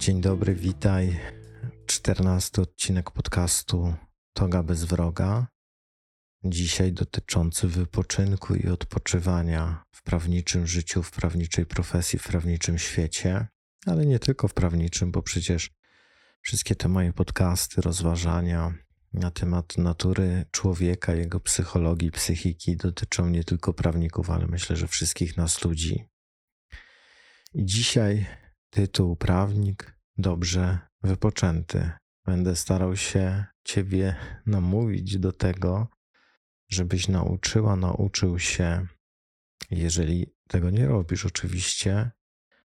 Dzień dobry, witaj. 14 odcinek podcastu Toga bez wroga. Dzisiaj dotyczący wypoczynku i odpoczywania w prawniczym życiu, w prawniczej profesji, w prawniczym świecie, ale nie tylko w prawniczym, bo przecież wszystkie te moje podcasty, rozważania na temat natury człowieka, jego psychologii, psychiki dotyczą nie tylko prawników, ale myślę, że wszystkich nas ludzi. I dzisiaj tytuł Prawnik dobrze wypoczęty. Będę starał się Ciebie namówić do tego, żebyś nauczyła, nauczył się, jeżeli tego nie robisz, oczywiście,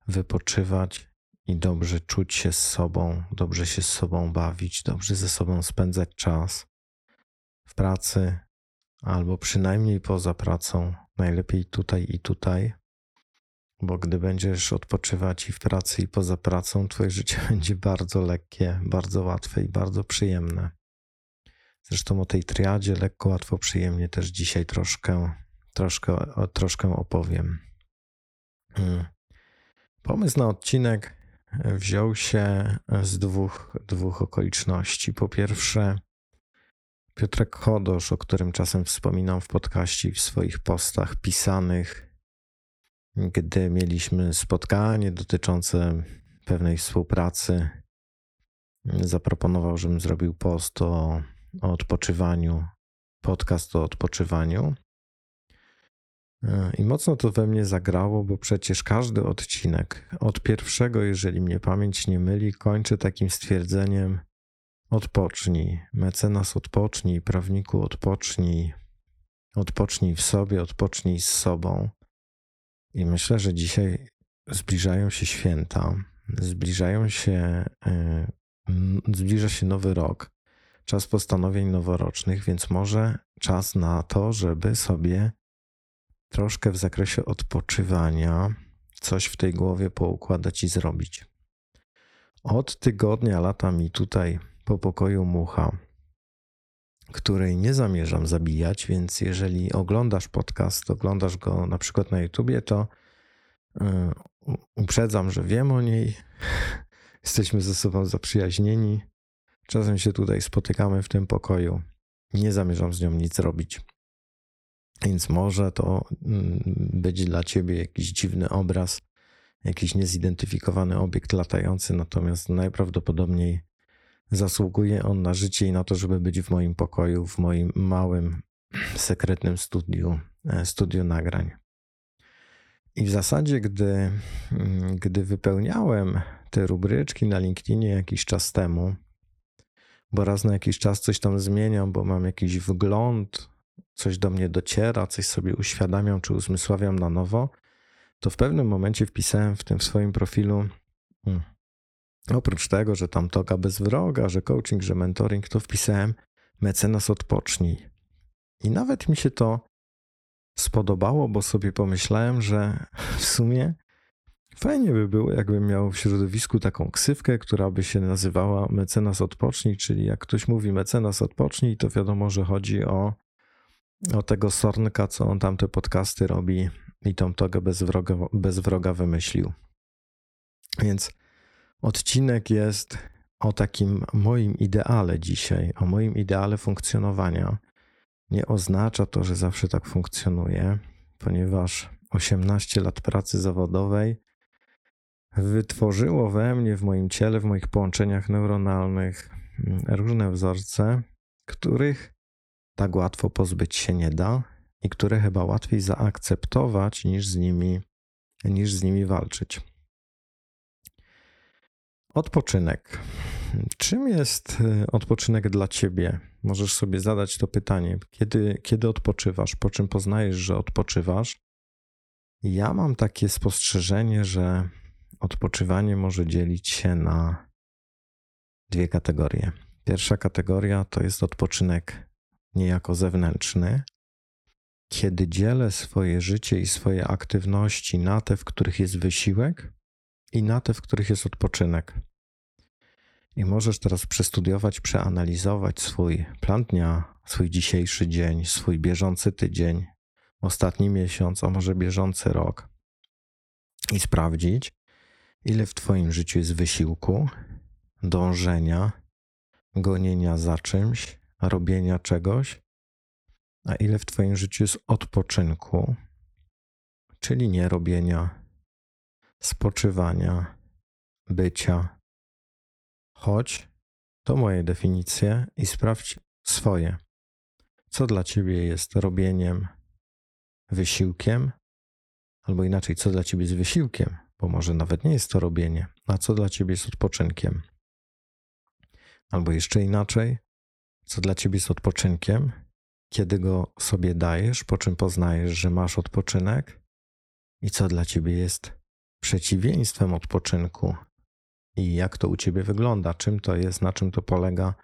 wypoczywać i dobrze czuć się z sobą, dobrze się z sobą bawić, dobrze ze sobą spędzać czas w pracy albo przynajmniej poza pracą, najlepiej tutaj i tutaj bo gdy będziesz odpoczywać i w pracy, i poza pracą, twoje życie będzie bardzo lekkie, bardzo łatwe i bardzo przyjemne. Zresztą o tej triadzie lekko, łatwo, przyjemnie też dzisiaj troszkę, troszkę, troszkę opowiem. Hmm. Pomysł na odcinek wziął się z dwóch, dwóch okoliczności. Po pierwsze, Piotrek Chodosz, o którym czasem wspominam w podcaście i w swoich postach pisanych, gdy mieliśmy spotkanie dotyczące pewnej współpracy, zaproponował, żebym zrobił post o, o odpoczywaniu, podcast o odpoczywaniu. I mocno to we mnie zagrało, bo przecież każdy odcinek, od pierwszego, jeżeli mnie pamięć nie myli, kończy takim stwierdzeniem: odpocznij, mecenas odpocznij, prawniku odpocznij, odpocznij w sobie, odpocznij z sobą. I myślę, że dzisiaj zbliżają się święta, zbliżają się, e, zbliża się nowy rok, czas postanowień noworocznych, więc może czas na to, żeby sobie troszkę w zakresie odpoczywania coś w tej głowie poukładać i zrobić. Od tygodnia lata mi tutaj po pokoju mucha, której nie zamierzam zabijać, więc jeżeli oglądasz podcast, oglądasz go na przykład na YouTubie, to y, uprzedzam, że wiem o niej. Jesteśmy ze sobą zaprzyjaźnieni. Czasem się tutaj spotykamy w tym pokoju. Nie zamierzam z nią nic robić. Więc może to mm, być dla ciebie jakiś dziwny obraz, jakiś niezidentyfikowany obiekt latający, natomiast najprawdopodobniej Zasługuje on na życie i na to, żeby być w moim pokoju, w moim małym, sekretnym studiu, e, studiu nagrań. I w zasadzie, gdy, mm, gdy wypełniałem te rubryczki na LinkedInie jakiś czas temu, bo raz na jakiś czas coś tam zmieniam, bo mam jakiś wgląd, coś do mnie dociera, coś sobie uświadamiam czy uzmysławiam na nowo, to w pewnym momencie wpisałem w tym swoim profilu hmm, Oprócz tego, że tam toga bez wroga, że coaching, że mentoring, to wpisałem mecenas odpocznij. I nawet mi się to spodobało, bo sobie pomyślałem, że w sumie fajnie by było, jakbym miał w środowisku taką ksywkę, która by się nazywała mecenas odpocznij, czyli jak ktoś mówi mecenas odpocznij, to wiadomo, że chodzi o, o tego Sornka, co on tam te podcasty robi i tą togę bez wroga, bez wroga wymyślił. Więc Odcinek jest o takim moim ideale dzisiaj, o moim ideale funkcjonowania. Nie oznacza to, że zawsze tak funkcjonuje, ponieważ 18 lat pracy zawodowej wytworzyło we mnie, w moim ciele, w moich połączeniach neuronalnych mm, różne wzorce, których tak łatwo pozbyć się nie da i które chyba łatwiej zaakceptować niż z nimi, niż z nimi walczyć. Odpoczynek. Czym jest y, odpoczynek dla ciebie? Możesz sobie zadać to pytanie. Kiedy, kiedy odpoczywasz? Po czym poznajesz, że odpoczywasz? Ja mam takie spostrzeżenie, że odpoczywanie może dzielić się na dwie kategorie. Pierwsza kategoria to jest odpoczynek niejako zewnętrzny, kiedy dzielę swoje życie i swoje aktywności na te, w których jest wysiłek, i na te, w których jest odpoczynek. I możesz teraz przestudiować, przeanalizować swój plan dnia, swój dzisiejszy dzień, swój bieżący tydzień, ostatni miesiąc, a może bieżący rok i sprawdzić, Ile w Twoim życiu jest wysiłku, dążenia, gonienia za czymś, robienia czegoś, a ile w Twoim życiu jest odpoczynku, czyli nie robienia, spoczywania, bycia. Chodź, to moje definicje i sprawdź swoje. Co dla Ciebie jest robieniem, wysiłkiem, albo inaczej, co dla Ciebie jest wysiłkiem, bo może nawet nie jest to robienie, a co dla Ciebie jest odpoczynkiem. Albo jeszcze inaczej, co dla Ciebie jest odpoczynkiem, kiedy go sobie dajesz, po czym poznajesz, że masz odpoczynek, i co dla Ciebie jest przeciwieństwem odpoczynku, i jak to u Ciebie wygląda, czym to jest, na czym to polega,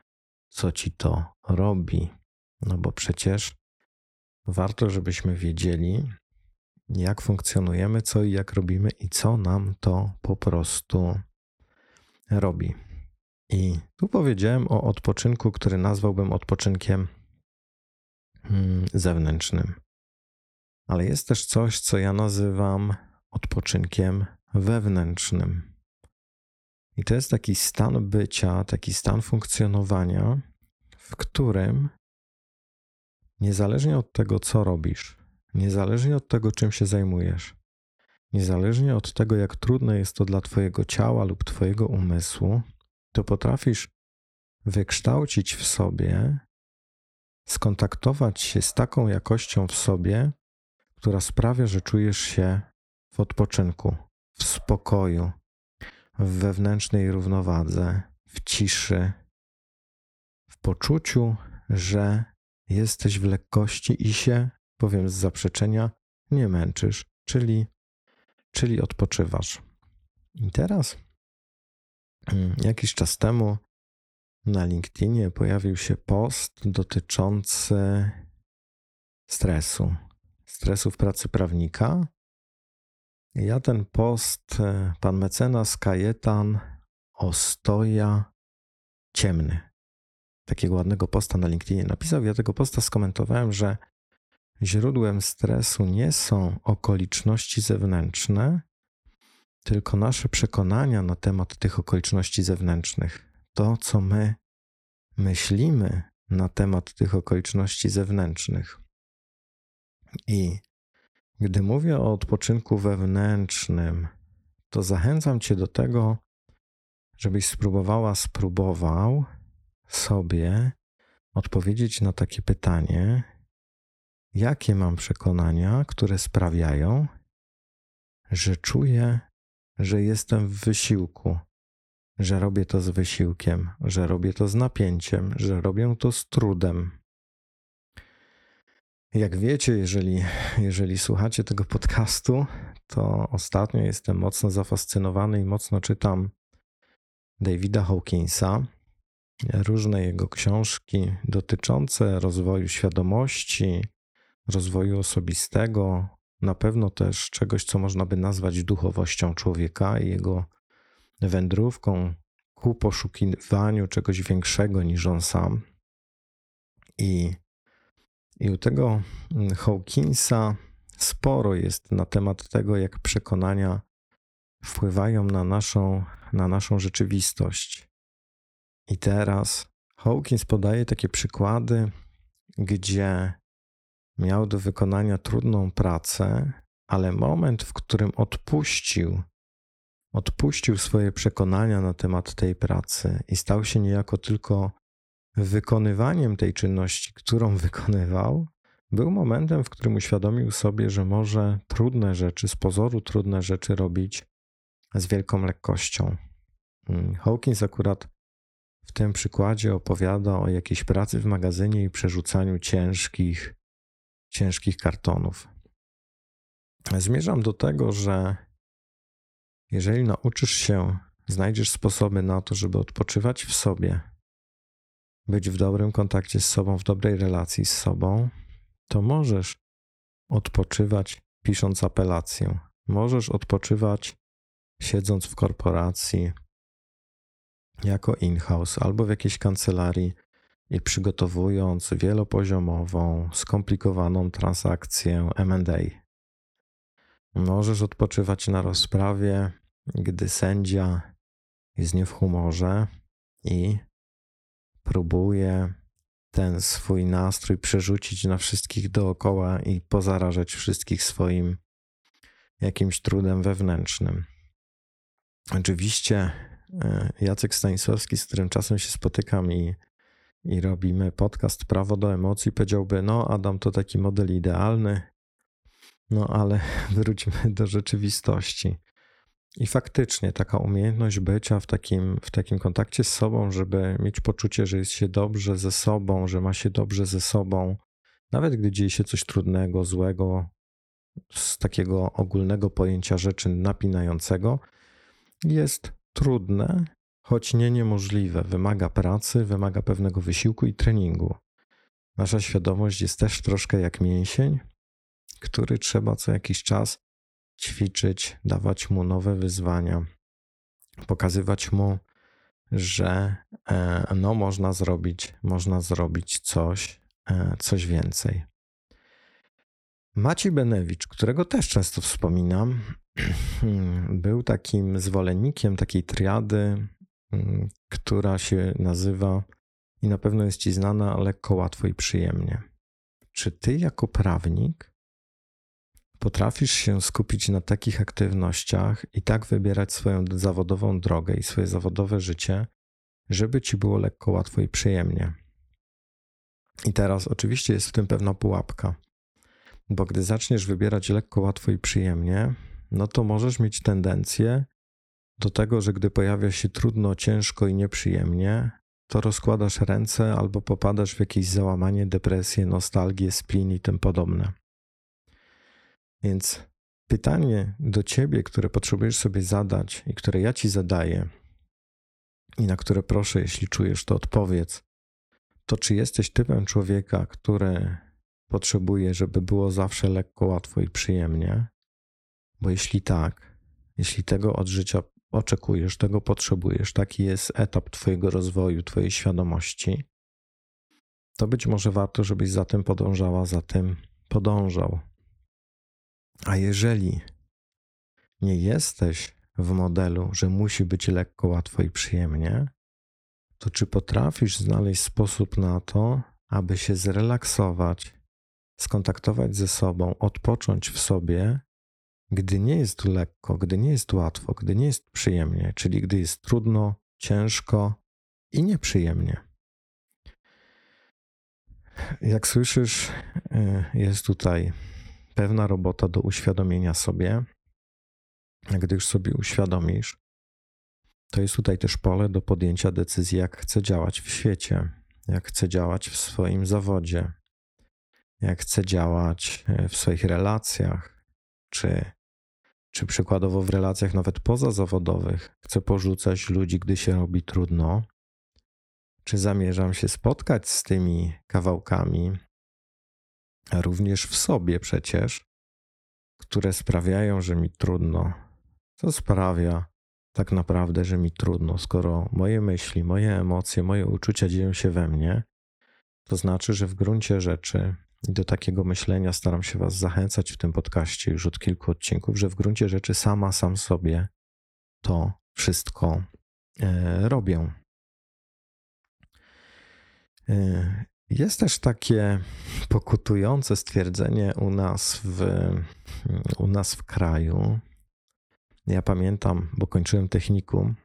co Ci to robi. No bo przecież warto, żebyśmy wiedzieli, jak funkcjonujemy, co i jak robimy i co nam to po prostu robi. I tu powiedziałem o odpoczynku, który nazwałbym odpoczynkiem mm, zewnętrznym. Ale jest też coś, co ja nazywam odpoczynkiem wewnętrznym. I to jest taki stan bycia, taki stan funkcjonowania, w którym niezależnie od tego, co robisz, niezależnie od tego, czym się zajmujesz, niezależnie od tego, jak trudne jest to dla Twojego ciała lub Twojego umysłu, to potrafisz wykształcić w sobie, skontaktować się z taką jakością w sobie, która sprawia, że czujesz się w odpoczynku, w spokoju, w wewnętrznej równowadze, w ciszy, w poczuciu, że jesteś w lekkości i się, powiem z zaprzeczenia, nie męczysz, czyli, czyli odpoczywasz. I teraz, mm, jakiś czas temu na LinkedInie pojawił się post dotyczący stresu, stresu w pracy prawnika. Ja ten post, e, pan mecenas Kajetan Ostoja Ciemny, takiego ładnego posta na LinkedInie napisał. Ja tego posta skomentowałem, że źródłem stresu nie są okoliczności zewnętrzne, tylko nasze przekonania na temat tych okoliczności zewnętrznych. To, co my myślimy na temat tych okoliczności zewnętrznych. I gdy mówię o odpoczynku wewnętrznym, to zachęcam Cię do tego, żebyś spróbowała, spróbował sobie odpowiedzieć na takie pytanie: jakie mam przekonania, które sprawiają, że czuję, że jestem w wysiłku, że robię to z wysiłkiem, że robię to z napięciem, że robię to z trudem. Jak wiecie, jeżeli, jeżeli słuchacie tego podcastu, to ostatnio jestem mocno zafascynowany i mocno czytam Davida Hawkinsa, różne jego książki dotyczące rozwoju świadomości, rozwoju osobistego, na pewno też czegoś, co można by nazwać duchowością człowieka i jego wędrówką ku poszukiwaniu czegoś większego niż on sam. I, i u tego Hawkinsa sporo jest na temat tego, jak przekonania wpływają na naszą, na naszą rzeczywistość. I teraz Hawkins podaje takie przykłady, gdzie miał do wykonania trudną pracę, ale moment, w którym odpuścił, odpuścił swoje przekonania na temat tej pracy i stał się niejako tylko wykonywaniem tej czynności, którą wykonywał, był momentem, w którym uświadomił sobie, że może trudne rzeczy, z pozoru trudne rzeczy robić z wielką lekkością. Mm, Hawkins akurat w tym przykładzie opowiada o jakiejś pracy w magazynie i przerzucaniu ciężkich, ciężkich kartonów. Zmierzam do tego, że jeżeli nauczysz się, znajdziesz sposoby na to, żeby odpoczywać w sobie, być w dobrym kontakcie z sobą, w dobrej relacji z sobą, to możesz odpoczywać pisząc apelację. Możesz odpoczywać siedząc w korporacji jako in-house albo w jakiejś kancelarii i przygotowując wielopoziomową, skomplikowaną transakcję MA. Możesz odpoczywać na rozprawie gdy sędzia jest nie w humorze i próbuje ten swój nastrój przerzucić na wszystkich dookoła i pozarażać wszystkich swoim jakimś trudem wewnętrznym. Oczywiście e, Jacek Stanisławski, z którym czasem się spotykam i, i robimy podcast Prawo do emocji, powiedziałby: No, Adam to taki model idealny, no ale wróćmy do rzeczywistości. I faktycznie taka umiejętność bycia w takim, w takim kontakcie z sobą, żeby mieć poczucie, że jest się dobrze ze sobą, że ma się dobrze ze sobą, nawet gdy dzieje się coś trudnego, złego, z takiego ogólnego pojęcia rzeczy napinającego, jest trudne, choć nie niemożliwe. Wymaga pracy, wymaga pewnego wysiłku i treningu. Nasza świadomość jest też troszkę jak mięsień, który trzeba co jakiś czas ćwiczyć, dawać mu nowe wyzwania, pokazywać mu, że e, no, można zrobić, można zrobić coś, e, coś więcej. Maciej Benewicz, którego też często wspominam, był takim zwolennikiem takiej triady, mm, która się nazywa i na pewno jest ci znana lekko, łatwo i przyjemnie. Czy ty jako prawnik potrafisz się skupić na takich aktywnościach i tak wybierać swoją zawodową drogę i swoje zawodowe życie, żeby ci było lekko, łatwo i przyjemnie? I teraz oczywiście jest w tym pewna pułapka bo gdy zaczniesz wybierać lekko, łatwo i przyjemnie, no to możesz mieć tendencję do tego, że gdy pojawia się trudno, ciężko i nieprzyjemnie, to rozkładasz ręce albo popadasz w jakieś załamanie, depresję, nostalgię, splin i tym podobne. Więc pytanie do ciebie, które potrzebujesz sobie zadać i które ja ci zadaję, i na które proszę, jeśli czujesz, to odpowiedz, to czy jesteś typem człowieka, który potrzebuje, żeby było zawsze lekko, łatwo i przyjemnie. Bo jeśli tak, jeśli tego od życia oczekujesz, tego potrzebujesz, taki jest etap Twojego rozwoju, Twojej świadomości, to być może warto, żebyś za tym podążała, za tym podążał. A jeżeli nie jesteś w modelu, że musi być lekko, łatwo i przyjemnie, to czy potrafisz znaleźć sposób na to, aby się zrelaksować, skontaktować ze sobą, odpocząć w sobie, gdy nie jest lekko, gdy nie jest łatwo, gdy nie jest przyjemnie, czyli gdy jest trudno, ciężko i nieprzyjemnie. Jak słyszysz, y, jest tutaj pewna robota do uświadomienia sobie. Gdy już sobie uświadomisz, to jest tutaj też pole do podjęcia decyzji, jak chcę działać w świecie, jak chcę działać w swoim zawodzie, jak chcę działać e, w swoich relacjach, czy, czy przykładowo w relacjach nawet pozazawodowych. Chcę porzucać ludzi, gdy się robi trudno, czy zamierzam się spotkać z tymi kawałkami, również w sobie przecież, które sprawiają, że mi trudno. Co sprawia tak naprawdę, że mi trudno, skoro moje myśli, moje emocje, moje uczucia dzieją się we mnie, to znaczy, że w gruncie rzeczy i do takiego myślenia staram się Was zachęcać w tym podcaście już od kilku odcinków, że w gruncie rzeczy sama, sam sobie to wszystko e, robię. Jest też takie pokutujące stwierdzenie u nas w, u nas w kraju. Ja pamiętam, bo kończyłem technikum.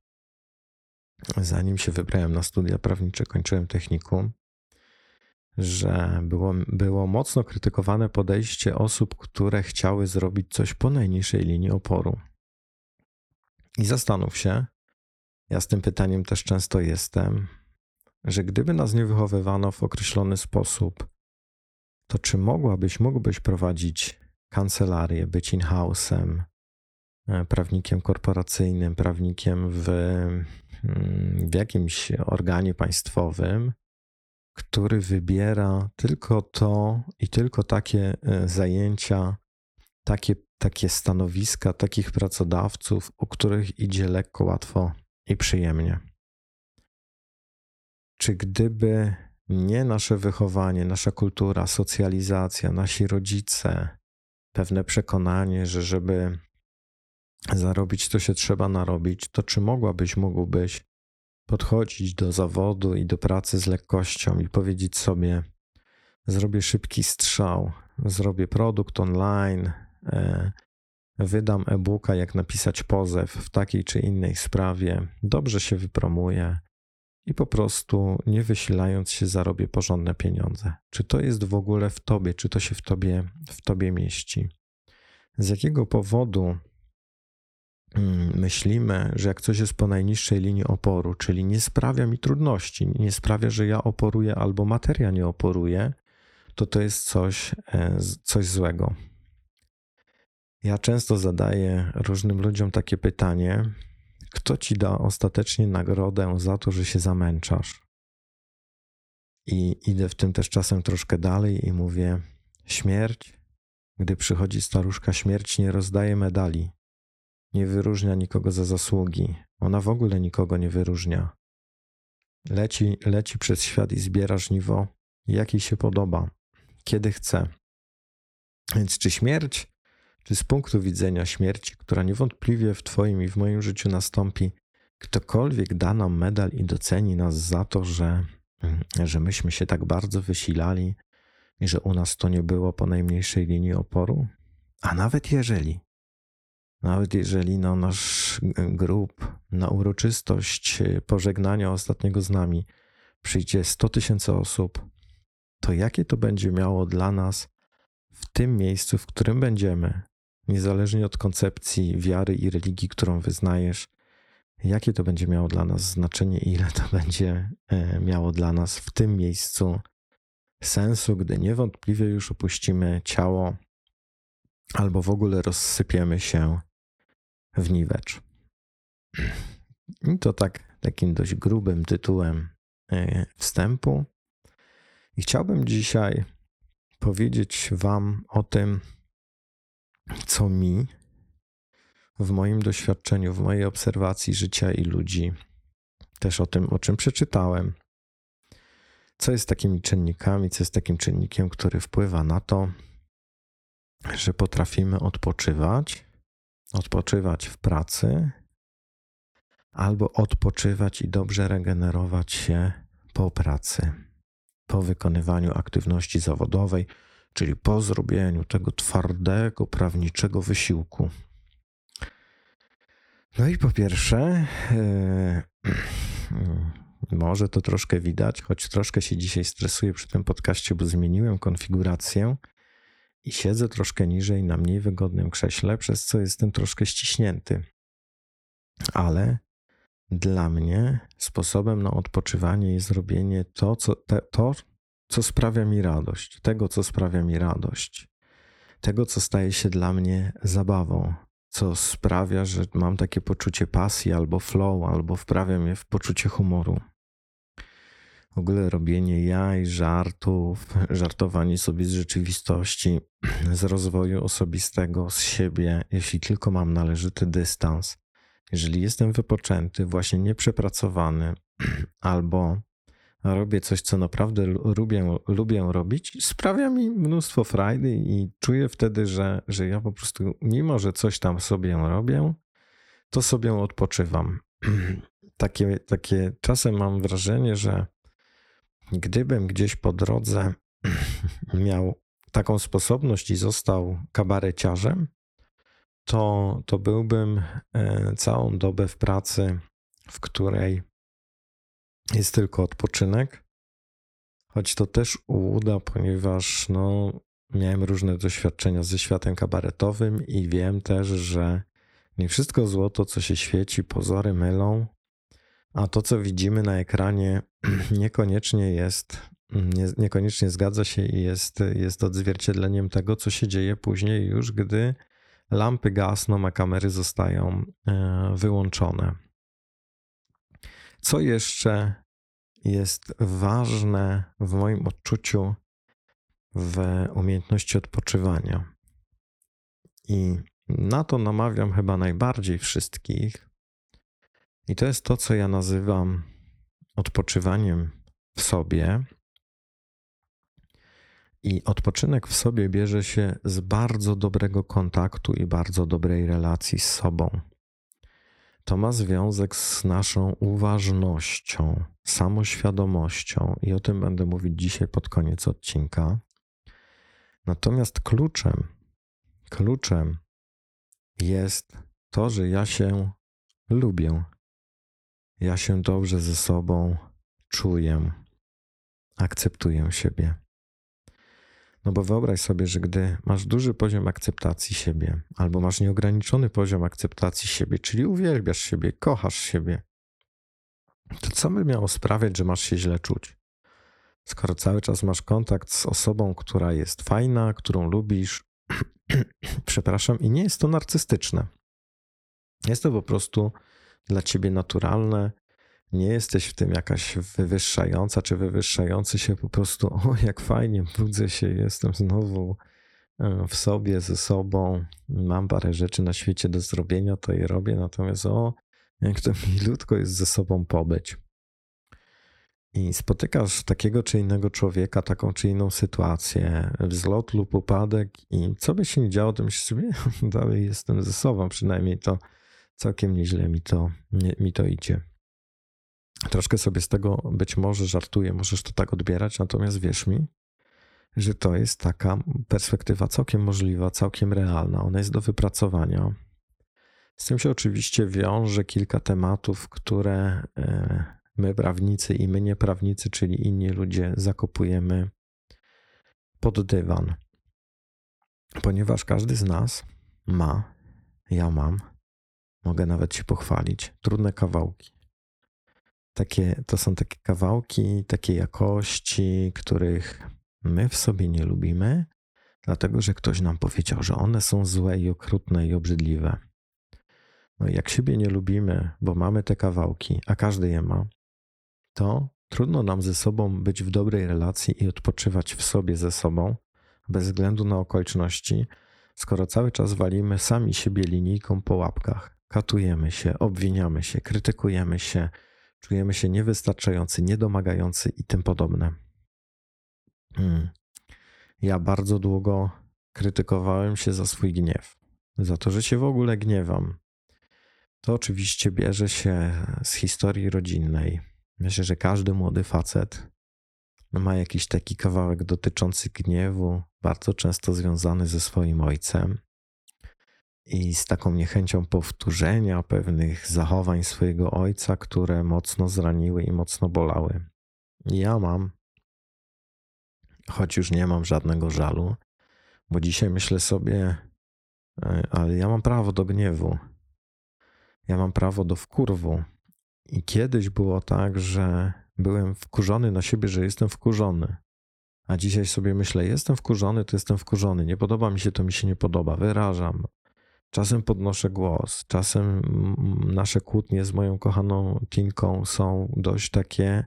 Zanim się wybrałem na studia prawnicze, kończyłem technikum że było, było mocno krytykowane podejście osób, które chciały zrobić coś po najniższej linii oporu. I zastanów się, ja z tym pytaniem też często jestem, że gdyby nas nie wychowywano w określony sposób, to czy mogłabyś, mógłbyś prowadzić kancelarię, być in-house'em, e, prawnikiem korporacyjnym, prawnikiem w, mm, w jakimś organie państwowym, który wybiera tylko to i tylko takie e, zajęcia, takie, takie stanowiska, takich pracodawców, u których idzie lekko, łatwo i przyjemnie. Czy gdyby nie nasze wychowanie, nasza kultura, socjalizacja, nasi rodzice, pewne przekonanie, że żeby zarobić, to się trzeba narobić, to czy mogłabyś, mógłbyś podchodzić do zawodu i do pracy z lekkością i powiedzieć sobie: Zrobię szybki strzał, zrobię produkt online, e, wydam e-booka, jak napisać pozew w takiej czy innej sprawie, dobrze się wypromuję i po prostu nie wysilając się zarobię porządne pieniądze. Czy to jest w ogóle w tobie, czy to się w tobie, w tobie mieści? Z jakiego powodu mm, myślimy, że jak coś jest po najniższej linii oporu, czyli nie sprawia mi trudności, nie sprawia, że ja oporuję albo materia nie oporuje, to to jest coś, e, coś złego. Ja często zadaję różnym ludziom takie pytanie: kto ci da ostatecznie nagrodę za to, że się zamęczasz? I idę w tym też czasem troszkę dalej i mówię: śmierć. Gdy przychodzi staruszka, śmierć nie rozdaje medali, nie wyróżnia nikogo za zasługi. Ona w ogóle nikogo nie wyróżnia. Leci, leci przez świat i zbiera żniwo, jaki się podoba, kiedy chce. Więc czy śmierć czy z punktu widzenia śmierci, która niewątpliwie w Twoim i w moim życiu nastąpi, ktokolwiek da nam medal i doceni nas za to, że, że myśmy się tak bardzo wysilali i że u nas to nie było po najmniejszej linii oporu? A nawet jeżeli, nawet jeżeli na nasz grób, na uroczystość pożegnania ostatniego z nami przyjdzie 100 tysięcy osób, to jakie to będzie miało dla nas w tym miejscu, w którym będziemy, niezależnie od koncepcji wiary i religii, którą wyznajesz, jakie to będzie miało dla nas znaczenie i ile to będzie e, miało dla nas w tym miejscu sensu, gdy niewątpliwie już opuścimy ciało albo w ogóle rozsypiemy się w niwecz. I to tak takim dość grubym tytułem e, wstępu. I chciałbym dzisiaj powiedzieć Wam o tym, co mi w moim doświadczeniu, w mojej obserwacji życia i ludzi, też o tym, o czym przeczytałem, co jest takimi czynnikami, co jest takim czynnikiem, który wpływa na to, że potrafimy odpoczywać, odpoczywać w pracy, albo odpoczywać i dobrze regenerować się po pracy, po wykonywaniu aktywności zawodowej czyli po zrobieniu tego twardego, prawniczego wysiłku. No i po pierwsze, yy, może to troszkę widać, choć troszkę się dzisiaj stresuję przy tym podcaście, bo zmieniłem konfigurację i siedzę troszkę niżej na mniej wygodnym krześle, przez co jestem troszkę ściśnięty. Ale dla mnie sposobem na odpoczywanie jest zrobienie to, co, te, to, co sprawia mi radość, tego, co sprawia mi radość, tego, co staje się dla mnie zabawą, co sprawia, że mam takie poczucie pasji albo flow, albo wprawia mnie w poczucie humoru. W ogóle robienie jaj, żartów, żartowanie sobie z rzeczywistości, z rozwoju osobistego, z siebie, jeśli tylko mam należyty dystans, jeżeli jestem wypoczęty, właśnie nieprzepracowany, albo robię coś, co naprawdę lubię, lubię robić, sprawia mi mnóstwo frajdy i czuję wtedy, że, że ja po prostu, mimo że coś tam sobie robię, to sobie odpoczywam. Takie, takie czasem mam wrażenie, że gdybym gdzieś po drodze miał taką sposobność i został kabareciarzem, to, to byłbym e, całą dobę w pracy, w której jest tylko odpoczynek, choć to też uda, ponieważ no, miałem różne doświadczenia ze światem kabaretowym i wiem też, że nie wszystko złoto, co się świeci, pozory mylą, a to, co widzimy na ekranie, niekoniecznie jest, nie, niekoniecznie zgadza się i jest, jest odzwierciedleniem tego, co się dzieje później, już gdy lampy gasną, a kamery zostają e, wyłączone. Co jeszcze jest ważne w moim odczuciu w umiejętności odpoczywania? I na to namawiam chyba najbardziej wszystkich. I to jest to, co ja nazywam odpoczywaniem w sobie. I odpoczynek w sobie bierze się z bardzo dobrego kontaktu i bardzo dobrej relacji z sobą. To ma związek z naszą uważnością, samoświadomością, i o tym będę mówić dzisiaj pod koniec odcinka. Natomiast kluczem, kluczem jest to, że ja się lubię. Ja się dobrze ze sobą czuję, akceptuję siebie. No bo wyobraź sobie, że gdy masz duży poziom akceptacji siebie, albo masz nieograniczony poziom akceptacji siebie, czyli uwielbiasz siebie, kochasz siebie, to co by miało sprawiać, że masz się źle czuć? Skoro cały czas masz kontakt z osobą, która jest fajna, którą lubisz, przepraszam, i nie jest to narcystyczne. Jest to po prostu dla ciebie naturalne, nie jesteś w tym jakaś wywyższająca czy wywyższający się po prostu, o jak fajnie, budzę się, jestem znowu e, w sobie, ze sobą, mam parę rzeczy na świecie do zrobienia, to je robię, natomiast o, jak to milutko jest ze sobą pobyć. I spotykasz takiego czy innego człowieka, taką czy inną sytuację, wzlot lub upadek, i co by się nie działo, to myślisz sobie, dalej jestem ze sobą, przynajmniej to całkiem nieźle mi to, mi to idzie. Troszkę sobie z tego być może żartuję, możesz to tak odbierać, natomiast wierz mi, że to jest taka perspektywa całkiem możliwa, całkiem realna. Ona jest do wypracowania. Z tym się oczywiście wiąże kilka tematów, które e, my, prawnicy i my, nieprawnicy, czyli inni ludzie, zakopujemy pod dywan. Ponieważ każdy z nas ma, ja mam, mogę nawet się pochwalić, trudne kawałki takie, to są takie kawałki takiej jakości, których my w sobie nie lubimy, dlatego że ktoś nam powiedział, że one są złe i okrutne i obrzydliwe. No jak siebie nie lubimy, bo mamy te kawałki, a każdy je ma, to trudno nam ze sobą być w dobrej relacji i odpoczywać w sobie ze sobą, bez względu na okoliczności, skoro cały czas walimy sami siebie linijką po łapkach. Katujemy się, obwiniamy się, krytykujemy się, czujemy się niewystarczający, niedomagający i tym podobne. Hmm. Ja bardzo długo krytykowałem się za swój gniew, za to, że się w ogóle gniewam. To oczywiście bierze się z historii rodzinnej. Myślę, że każdy młody facet ma jakiś taki kawałek dotyczący gniewu, bardzo często związany ze swoim ojcem i z taką niechęcią powtórzenia pewnych zachowań swojego ojca, które mocno zraniły i mocno bolały. Ja mam, choć już nie mam żadnego żalu, bo dzisiaj myślę sobie, e, ale ja mam prawo do gniewu. Ja mam prawo do wkurwu. I kiedyś było tak, że byłem wkurzony na siebie, że jestem wkurzony. A dzisiaj sobie myślę, jestem wkurzony, to jestem wkurzony. Nie podoba mi się, to mi się nie podoba. Wyrażam. Czasem podnoszę głos, czasem nasze kłótnie z moją kochaną Tinką są dość takie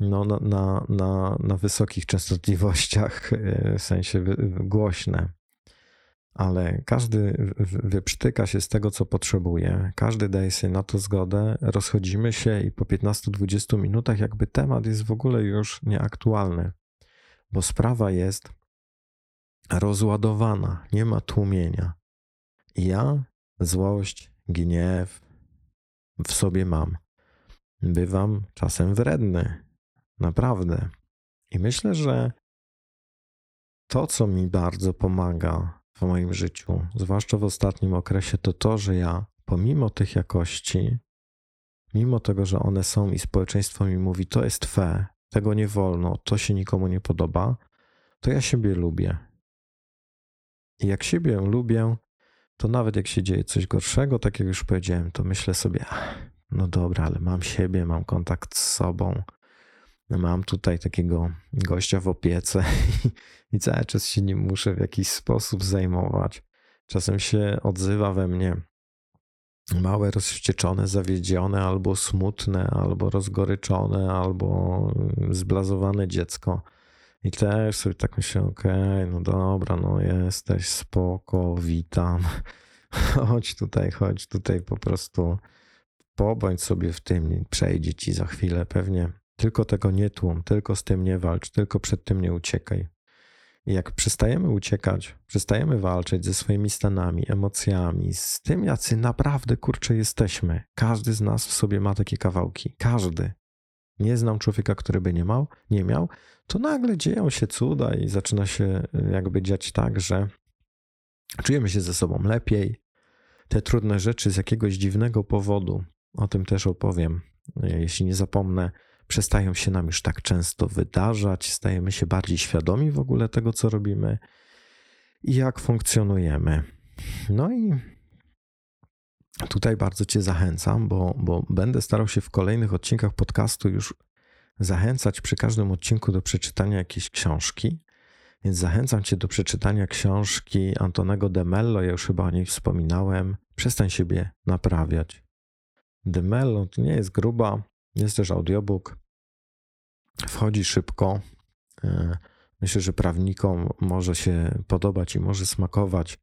no, na, na, na, na wysokich częstotliwościach, e, w sensie głośne. Ale każdy wyprztyka się z tego, co potrzebuje, każdy daje sobie na to zgodę, rozchodzimy się i po 15-20 minutach, jakby temat jest w ogóle już nieaktualny, bo sprawa jest rozładowana, nie ma tłumienia. Ja złość, gniew w sobie mam. Bywam czasem wredny, naprawdę. I myślę, że to, co mi bardzo pomaga w moim życiu, zwłaszcza w ostatnim okresie, to to, że ja pomimo tych jakości, mimo tego, że one są i społeczeństwo mi mówi, to jest fe, tego nie wolno, to się nikomu nie podoba, to ja siebie lubię. I jak siebie lubię, to nawet jak się dzieje coś gorszego, tak jak już powiedziałem, to myślę sobie, no dobra, ale mam siebie, mam kontakt z sobą, mam tutaj takiego gościa w opiece i, cały czas się nim muszę w jakiś sposób zajmować. Czasem się odzywa we mnie małe, rozwścieczone, zawiedzione, albo smutne, albo rozgoryczone, albo zblazowane dziecko. I też sobie tak myślę, okej, okay, no dobra, no jesteś, spoko, witam. Chodź tutaj, chodź tutaj po prostu pobądź sobie w tym, przejdzie ci za chwilę pewnie. Tylko tego nie tłum, tylko z tym nie walcz, tylko przed tym nie uciekaj. I jak przestajemy uciekać, przestajemy walczyć ze swoimi stanami, emocjami, z tym, jacy naprawdę kurcze jesteśmy. Każdy z nas w sobie ma takie kawałki. Każdy. Nie znam człowieka, który by nie miał, nie miał. To nagle dzieją się cuda i zaczyna się y, jakby dziać tak, że czujemy się ze sobą lepiej. Te trudne rzeczy z jakiegoś dziwnego powodu, o tym też opowiem, jeśli nie zapomnę, przestają się nam już tak często wydarzać, stajemy się bardziej świadomi w ogóle tego, co robimy i jak funkcjonujemy. No i tutaj bardzo Cię zachęcam, bo, bo będę starał się w kolejnych odcinkach podcastu już zachęcać przy każdym odcinku do przeczytania jakiejś książki. Więc zachęcam Cię do przeczytania książki Antonego de Mello. Ja już chyba o niej wspominałem. Przestań siebie naprawiać. De Mello to nie jest gruba, jest też audiobook. Wchodzi szybko. E, myślę, że prawnikom może się podobać i może smakować,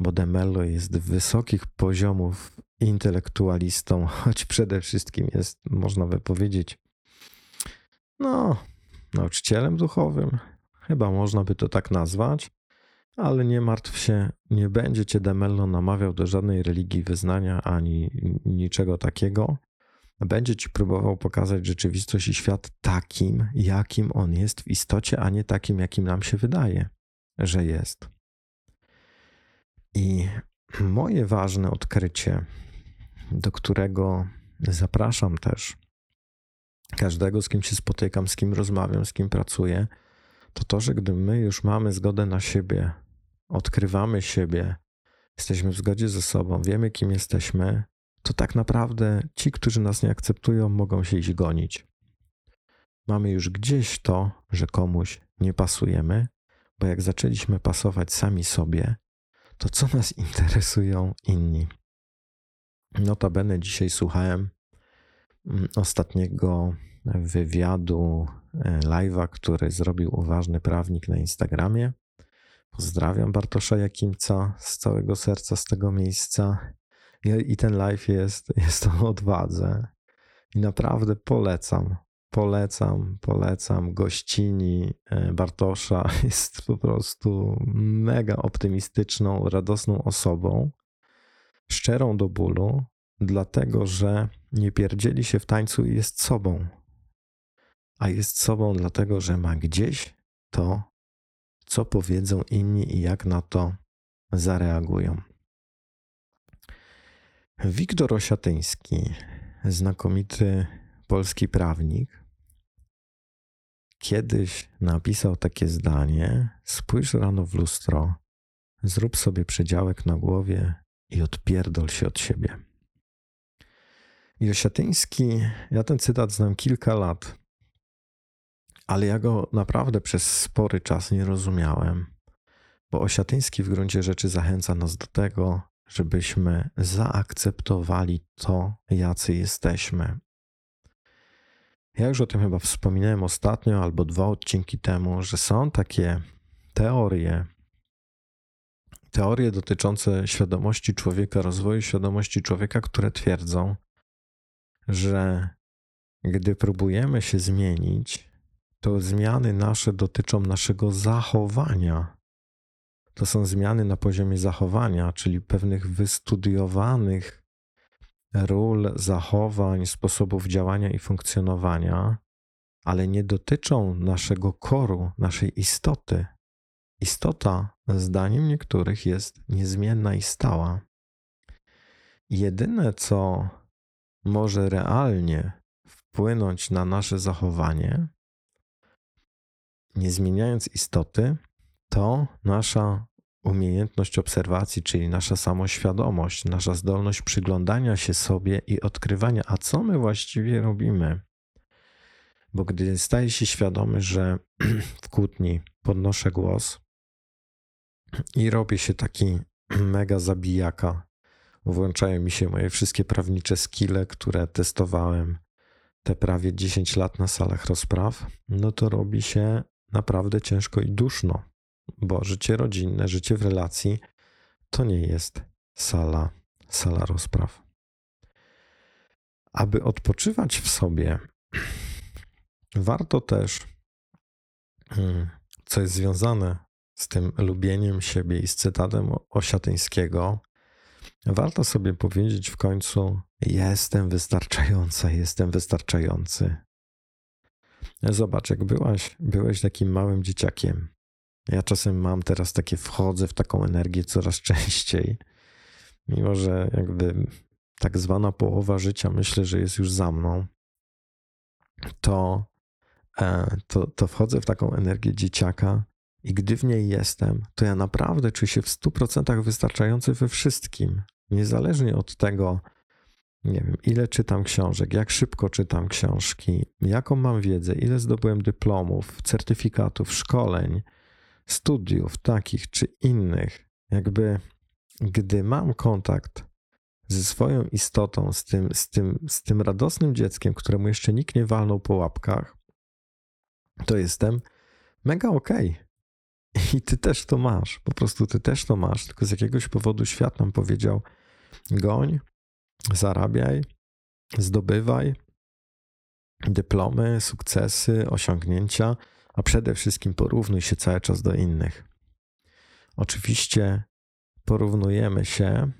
bo Demello jest wysokich poziomów intelektualistą, choć przede wszystkim jest, można by powiedzieć, no, nauczycielem duchowym. Chyba można by to tak nazwać, ale nie martw się, nie będzie cię Demello namawiał do żadnej religii wyznania ani niczego takiego będzie ci próbował pokazać rzeczywistość i świat takim, jakim on jest w istocie, a nie takim, jakim nam się wydaje, że jest. I moje ważne odkrycie, do którego zapraszam też każdego, z kim się spotykam, z kim rozmawiam, z kim pracuję, to to, że gdy my już mamy zgodę na siebie, odkrywamy siebie, jesteśmy w zgodzie ze sobą, wiemy, kim jesteśmy, to tak naprawdę ci, którzy nas nie akceptują, mogą się iść gonić. Mamy już gdzieś to, że komuś nie pasujemy, bo jak zaczęliśmy pasować sami sobie, to co nas interesują inni? Notabene dzisiaj słuchałem mm, ostatniego wywiadu e, live'a, który zrobił uważny prawnik na Instagramie. Pozdrawiam Bartosza Jakimca z całego serca z tego miejsca. I ten live jest, jest o odwadze. I naprawdę polecam, polecam, polecam. Gościni e, Bartosza jest po prostu mega optymistyczną, radosną osobą, szczerą do bólu, dlatego że nie pierdzieli się w tańcu i jest sobą. A jest sobą dlatego, że ma gdzieś to, co powiedzą inni i jak na to zareagują. Wiktor Osiatyński, znakomity polski prawnik, kiedyś napisał takie zdanie: Spójrz rano w lustro, zrób sobie przedziałek na głowie i odpierdol się od siebie. I Osiatyński, ja ten cytat znam kilka lat, ale ja go naprawdę przez spory czas nie rozumiałem, bo Osiatyński w gruncie rzeczy zachęca nas do tego, żebyśmy zaakceptowali to, jacy jesteśmy. Ja już o tym chyba wspominałem ostatnio albo dwa odcinki temu, że są takie teorie, teorie dotyczące świadomości człowieka, rozwoju świadomości człowieka, które twierdzą, że gdy próbujemy się zmienić, to zmiany nasze dotyczą naszego zachowania, to są zmiany na poziomie zachowania, czyli pewnych wystudiowanych ról, zachowań, sposobów działania i funkcjonowania, ale nie dotyczą naszego koru, naszej istoty. Istota, zdaniem niektórych, jest niezmienna i stała. Jedyne, co może realnie wpłynąć na nasze zachowanie, nie zmieniając istoty, to nasza umiejętność obserwacji, czyli nasza samoświadomość, nasza zdolność przyglądania się sobie i odkrywania, a co my właściwie robimy. Bo gdy staję się świadomy, że w kłótni podnoszę głos i robię się taki mega zabijaka, włączają mi się moje wszystkie prawnicze skille, które testowałem te prawie 10 lat na salach rozpraw, no to robi się naprawdę ciężko i duszno bo życie rodzinne, życie w relacji to nie jest sala, sala rozpraw. Aby odpoczywać w sobie, warto też, hmm, co jest związane z tym lubieniem siebie i z cytatem Osiatyńskiego, warto sobie powiedzieć w końcu: Jestem wystarczająca, jestem wystarczający. Zobacz, jak byłaś, byłeś takim małym dzieciakiem. Ja czasem mam teraz takie, wchodzę w taką energię coraz częściej, mimo że jakby tak zwana połowa życia myślę, że jest już za mną, to, e, to, to wchodzę w taką energię dzieciaka i gdy w niej jestem, to ja naprawdę czuję się w 100% wystarczający we wszystkim. Niezależnie od tego, nie wiem, ile czytam książek, jak szybko czytam książki, jaką mam wiedzę, ile zdobyłem dyplomów, certyfikatów, szkoleń, studiów takich czy innych. Jakby, gdy mam kontakt ze swoją istotą, z tym, z tym, z tym radosnym dzieckiem, któremu jeszcze nikt nie walnął po łapkach, to jestem mega okej. Okay. I ty też to masz, po prostu ty też to masz, tylko z jakiegoś powodu świat nam powiedział: goń, zarabiaj, zdobywaj dyplomy, sukcesy, osiągnięcia, a przede wszystkim porównuj się cały czas do innych. Oczywiście porównujemy się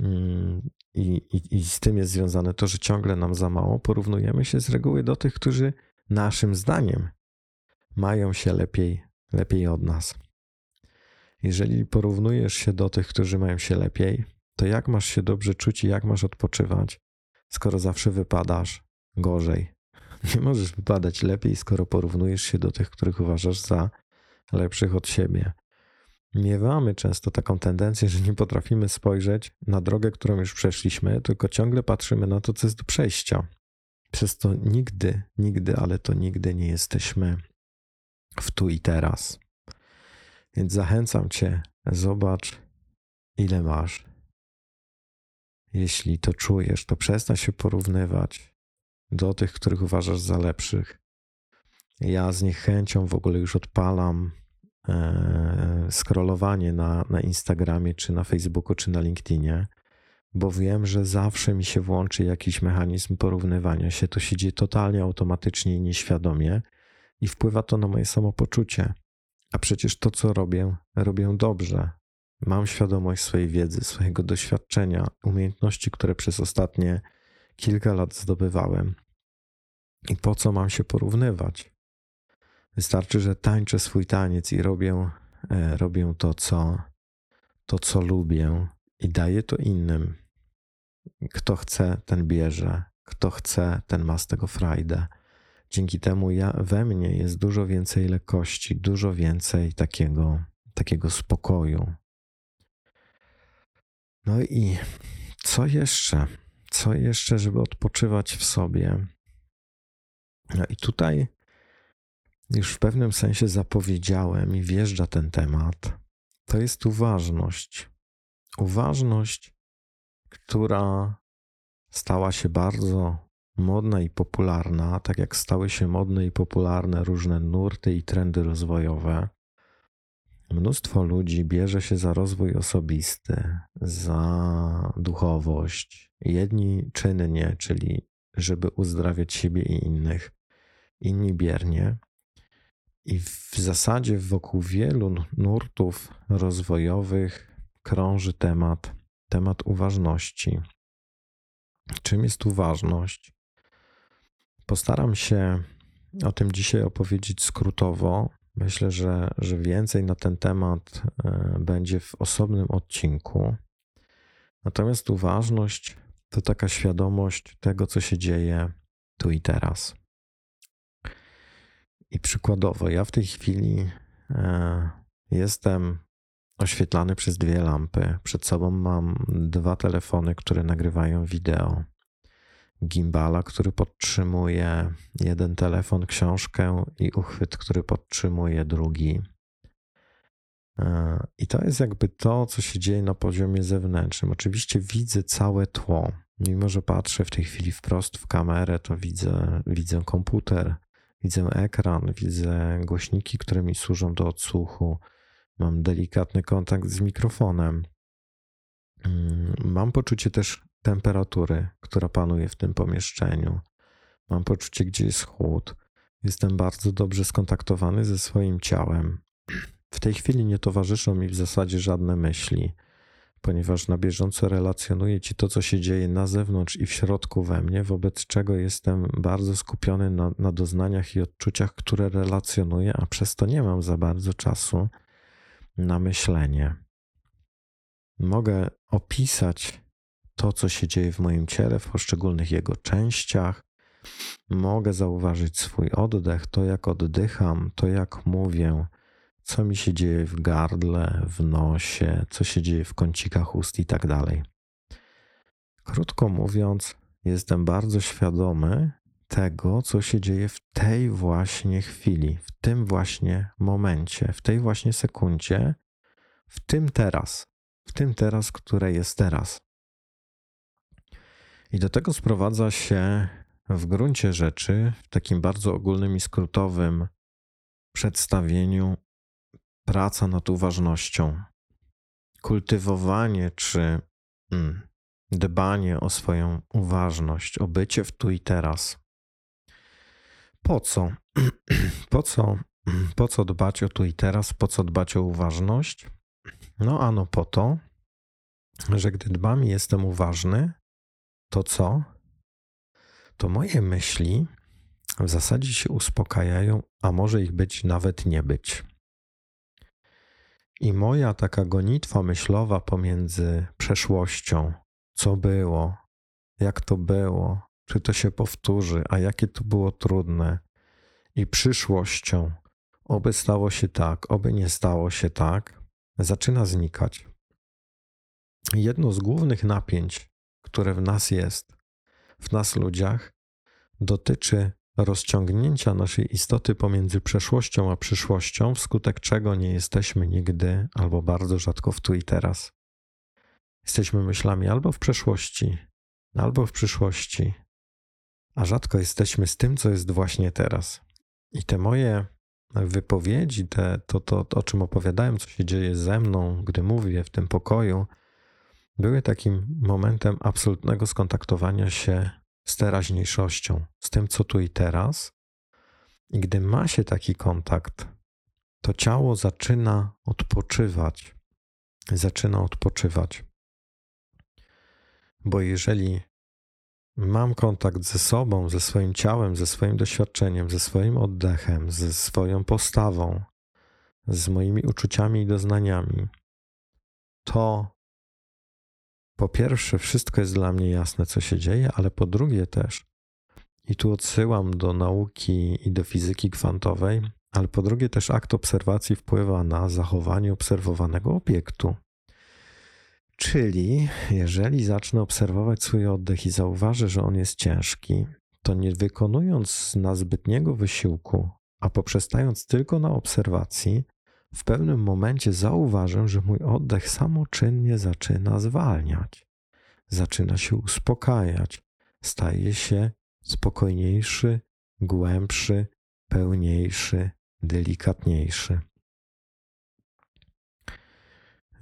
mm, i, i, i z tym jest związane to, że ciągle nam za mało. Porównujemy się z reguły do tych, którzy naszym zdaniem mają się lepiej lepiej od nas. Jeżeli porównujesz się do tych, którzy mają się lepiej, to jak masz się dobrze czuć i jak masz odpoczywać, skoro zawsze wypadasz gorzej? Nie możesz wypadać lepiej, skoro porównujesz się do tych, których uważasz za lepszych od siebie. Miewamy często taką tendencję, że nie potrafimy spojrzeć na drogę, którą już przeszliśmy, tylko ciągle patrzymy na to, co jest do przejścia. Przez to nigdy, nigdy, ale to nigdy nie jesteśmy w tu i teraz. Więc zachęcam Cię, zobacz, ile masz. Jeśli to czujesz, to przestań się porównywać do tych, których uważasz za lepszych. Ja z niechęcią w ogóle już odpalam e, scrollowanie na, na Instagramie, czy na Facebooku, czy na LinkedInie, bo wiem, że zawsze mi się włączy jakiś mechanizm porównywania się. To się dzieje totalnie automatycznie i nieświadomie i wpływa to na moje samopoczucie. A przecież to, co robię, robię dobrze. Mam świadomość swojej wiedzy, swojego doświadczenia, umiejętności, które przez ostatnie kilka lat zdobywałem. I po co mam się porównywać? Wystarczy, że tańczę swój taniec i robię, e, robię to, co, to, co lubię, i daję to innym. Kto chce, ten bierze. Kto chce, ten ma z tego frajdę. Dzięki temu ja, we mnie jest dużo więcej lekkości, dużo więcej takiego, takiego spokoju. No i co jeszcze? Co jeszcze, żeby odpoczywać w sobie? No i tutaj już w pewnym sensie zapowiedziałem i wjeżdża ten temat. To jest uważność. Uważność, która stała się bardzo modna i popularna, tak jak stały się modne i popularne różne nurty i trendy rozwojowe, mnóstwo ludzi bierze się za rozwój osobisty, za duchowość. Jedni czynnie, czyli żeby uzdrawiać siebie i innych, inni biernie. I w zasadzie wokół wielu nurtów rozwojowych krąży temat, temat uważności. Czym jest uważność? Postaram się o tym dzisiaj opowiedzieć skrótowo. Myślę, że, że więcej na ten temat e, będzie w osobnym odcinku. Natomiast uważność to taka świadomość tego, co się dzieje tu i teraz. I przykładowo, ja w tej chwili e, jestem oświetlany przez dwie lampy. Przed sobą mam dwa telefony, które nagrywają wideo gimbala, który podtrzymuje jeden telefon, książkę i uchwyt, który podtrzymuje drugi. E, I to jest jakby to, co się dzieje na poziomie zewnętrznym. Oczywiście widzę całe tło. Mimo, że patrzę w tej chwili wprost w kamerę, to widzę, widzę komputer, widzę ekran, widzę głośniki, które mi służą do odsłuchu. Mam delikatny kontakt z mikrofonem. Mm, mam poczucie też temperatury, która panuje w tym pomieszczeniu. Mam poczucie, gdzie jest chłód. Jestem bardzo dobrze skontaktowany ze swoim ciałem. W tej chwili nie towarzyszą mi w zasadzie żadne myśli, ponieważ na bieżąco relacjonuję ci to, co się dzieje na zewnątrz i w środku we mnie, wobec czego jestem bardzo skupiony na, na doznaniach i odczuciach, które relacjonuję, a przez to nie mam za bardzo czasu na myślenie. Mogę opisać to, co się dzieje w moim ciele, w poszczególnych jego częściach. Mogę zauważyć swój oddech, to jak oddycham, to jak mówię, co mi się dzieje w gardle, w nosie, co się dzieje w kącikach ust i tak dalej. Krótko mówiąc, jestem bardzo świadomy tego, co się dzieje w tej właśnie chwili, w tym właśnie momencie, w tej właśnie sekundzie, w tym teraz, w tym teraz, które jest teraz. I do tego sprowadza się w gruncie rzeczy, w takim bardzo ogólnym i skrótowym przedstawieniu, praca nad uważnością. Kultywowanie czy mm, dbanie o swoją uważność, o bycie w tu i teraz. Po co? po co? Po co dbać o tu i teraz? Po co dbać o uważność? No, ano po to, że gdy dbam i jestem uważny, to co? To moje myśli w zasadzie się uspokajają, a może ich być nawet nie być. I moja taka gonitwa myślowa pomiędzy przeszłością, co było, jak to było, czy to się powtórzy, a jakie to było trudne, i przyszłością, oby stało się tak, oby nie stało się tak, zaczyna znikać. Jedno z głównych napięć, które w nas jest, w nas ludziach, dotyczy rozciągnięcia naszej istoty pomiędzy przeszłością a przyszłością, wskutek czego nie jesteśmy nigdy albo bardzo rzadko w tu i teraz. Jesteśmy myślami albo w przeszłości, albo w przyszłości, a rzadko jesteśmy z tym, co jest właśnie teraz. I te moje wypowiedzi, te, to, to, to, o czym opowiadałem, co się dzieje ze mną, gdy mówię w tym pokoju, były takim momentem absolutnego skontaktowania się z teraźniejszością, z tym, co tu i teraz. I gdy ma się taki kontakt, to ciało zaczyna odpoczywać. Zaczyna odpoczywać. Bo jeżeli mam kontakt ze sobą, ze swoim ciałem, ze swoim doświadczeniem, ze swoim oddechem, ze swoją postawą, z moimi uczuciami i doznaniami, to po pierwsze, wszystko jest dla mnie jasne, co się dzieje, ale po drugie też, i tu odsyłam do nauki i do fizyki kwantowej, ale po drugie też akt obserwacji wpływa na zachowanie obserwowanego obiektu. Czyli jeżeli zacznę obserwować swój oddech i zauważę, że on jest ciężki, to nie wykonując na zbytniego wysiłku, a poprzestając tylko na obserwacji, w pewnym momencie zauważę, że mój oddech samoczynnie zaczyna zwalniać, zaczyna się uspokajać, staje się spokojniejszy, głębszy, pełniejszy, delikatniejszy.